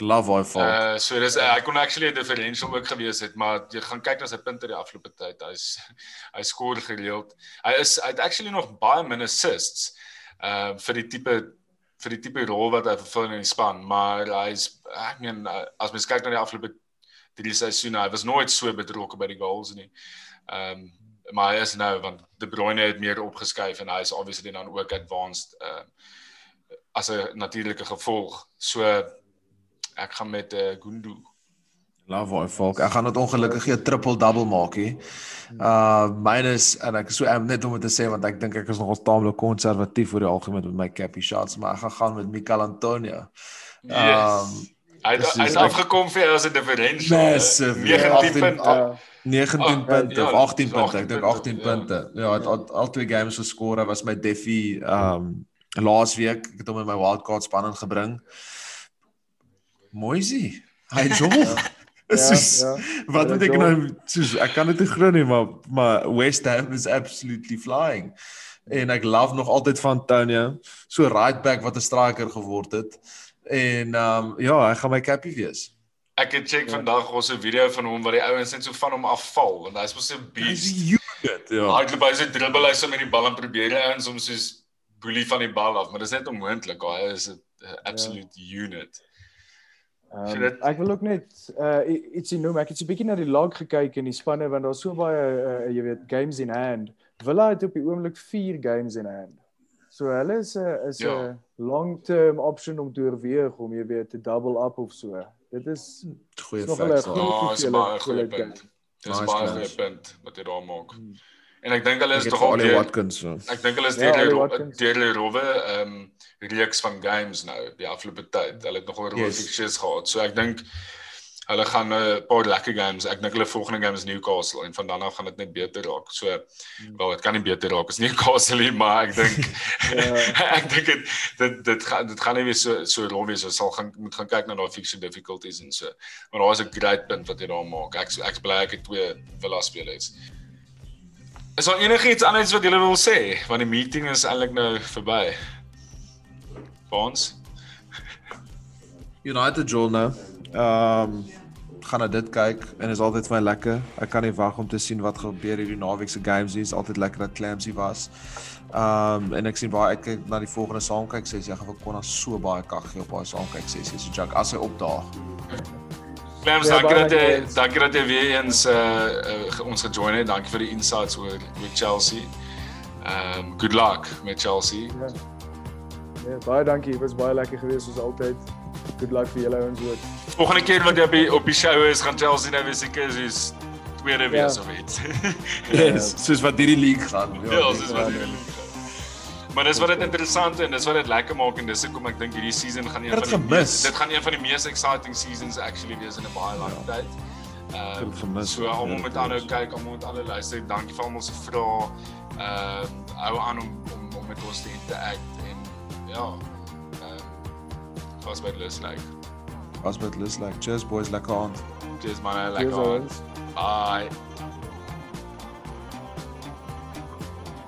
Love daai val. Uh so dis uh, hy kon actually 'n differential ook gewees het, maar jy gaan kyk na sy punte die afgelope tyd. Hy's hy skoor gereeld. Hy is hy het actually nog baie min assists uh vir die tipe vir die tipe rol wat hy vervul in die span, maar hy's ek meen uh, as mens kyk na die afgelope drie seisoene, hy was nooit so betrokke by die goals nie. Ehm um, maar hy is nou want De Bruyne het meer opgeskuif en hy is obviously dan ook advanced uh as 'n natuurlike gevolg. So ek gaan met uh, Gundu. Love daai val. Ek gaan dit ongelukkig 'n triple double maak hier. Uh myne is en ek so am net om dit te sê want ek dink ek is nogal taamlik konservatief oor die algemeen met my cappy shots, maar ek gaan gaan met Mikel Antonio. Yes. Hy hy het afgekom vir as 'n differential. Massive, ja. 19 18 punte. Uh, 19 Oh, punte ja, of 18 dis punte, ek dink 18 ja. punte. Ja, het al, al twee games geskor. Hy was my Deffy um laas week. Ek het hom in my wildcard span ingebring. Moisie. Hy jol. ja, Soos, ja. wat Hy moet ek nou soos ek kan dit nie glo nie, maar maar West Ham is absolutely flying. En ek love nog altyd van Antonio, so right back wat 'n striker geword het. En um ja, hy gaan my cappy wees. Ek het check Ja. vandag ons 'n video van hom waar die ouens net so van hom afval want hy's mos so 'n Hy's beast. unit, ja. Hy loop by sy dribbel hy so met die bal en probeer hy ons om soos boelie van die bal af, maar dis net onmoontlik. Hy is 'n absolute unit. Um, So dit- ek wil ook net uh ietsie noem. Ek het so 'n bietjie na die log gekyk in die spanne want daar's so baie uh, jy weet games in hand. Villa het op die oomblik 4 games in hand. So hulle is 'n is 'n Ja. long-term option om te oorweeg om jy weet te double up of so. Dit is Goeie Is 'n goeie- Ja, 'n hoeveelheid- baie goeie hoeveelheid punt. Dis Nice, baie nice. goeie punt wat jy daar maak. Hmm. En ek dink hulle is het tog Ali deur Watkins so. ek dink hulle is Ja, deur Watkins. deur die rowwe ehm um, reeks van games nou die afgelope tyd. Hulle het nogal rowwe Yes. fixtures gehad. So ek dink hulle gaan 'n paar lekker games. Ek dink hulle volgende game is Newcastle en van dan af gaan dit net beter raak. So Hmm. wel, dit kan nie beter raak as Newcastle nie, maar ek dink Ja. ek dink dit dit dit gaan dit gaan nie weer so so rof wees. Ons sal gaan moet gaan kyk na daai fixture difficulties en so. Maar daar is 'n great punt wat jy daar maak. Ek ek's bly ek het twee Villa spelers. Is daar enigiets anders wat jy wil sê? Want die meeting is eintlik nou verby. Ons United Joel nou. Ehm um, gaan na dit kyk en is altyd vir my lekker. Ek kan nie wag om te sien wat gebeur hierdie naweek se games nie. Is altyd lekker dat Clamsy was. Ehm um, en ek sien baie ek kyk na die volgende saamkyk sessie. Ek gaan vir Konna so baie kag gee op haar saamkyk sessie. So Jack as hy opdaag. Clams, Ja, dankie dat jy dankie. dat jy weer eens uh, uh ons gejoin het. Dankie vir die insights oor oor Chelsea. Ehm um, good luck met Chelsea. Ja. Ja, baie dankie. Dit was baie lekker geweest soos altyd. Good luck vir julle ouens ook. Volgende keer wat jy op die op die show is, gaan Chelsea nou weer seker soos tweede Ja. wees of iets. Yes, soos wat hierdie league gaan. ja, soos wat ja, jy Maar dis wat dit interessant en dis wat dit lekker maak en dis hoekom ek dink hierdie season gaan een van die mees, dit gaan een van die mees exciting seasons actually wees in 'n baie lang Ja. tyd. Ehm het gemis. so almal Ja, moet aanhou kyk, almal moet alle luister. Dankie vir almal se vrae. Ehm hou aan om om om met ons te interact en ja. Ehm was baie lus like. As met Liz like cheers boys lekker aand. Cheers man, lekker. aan. ouens. Bye.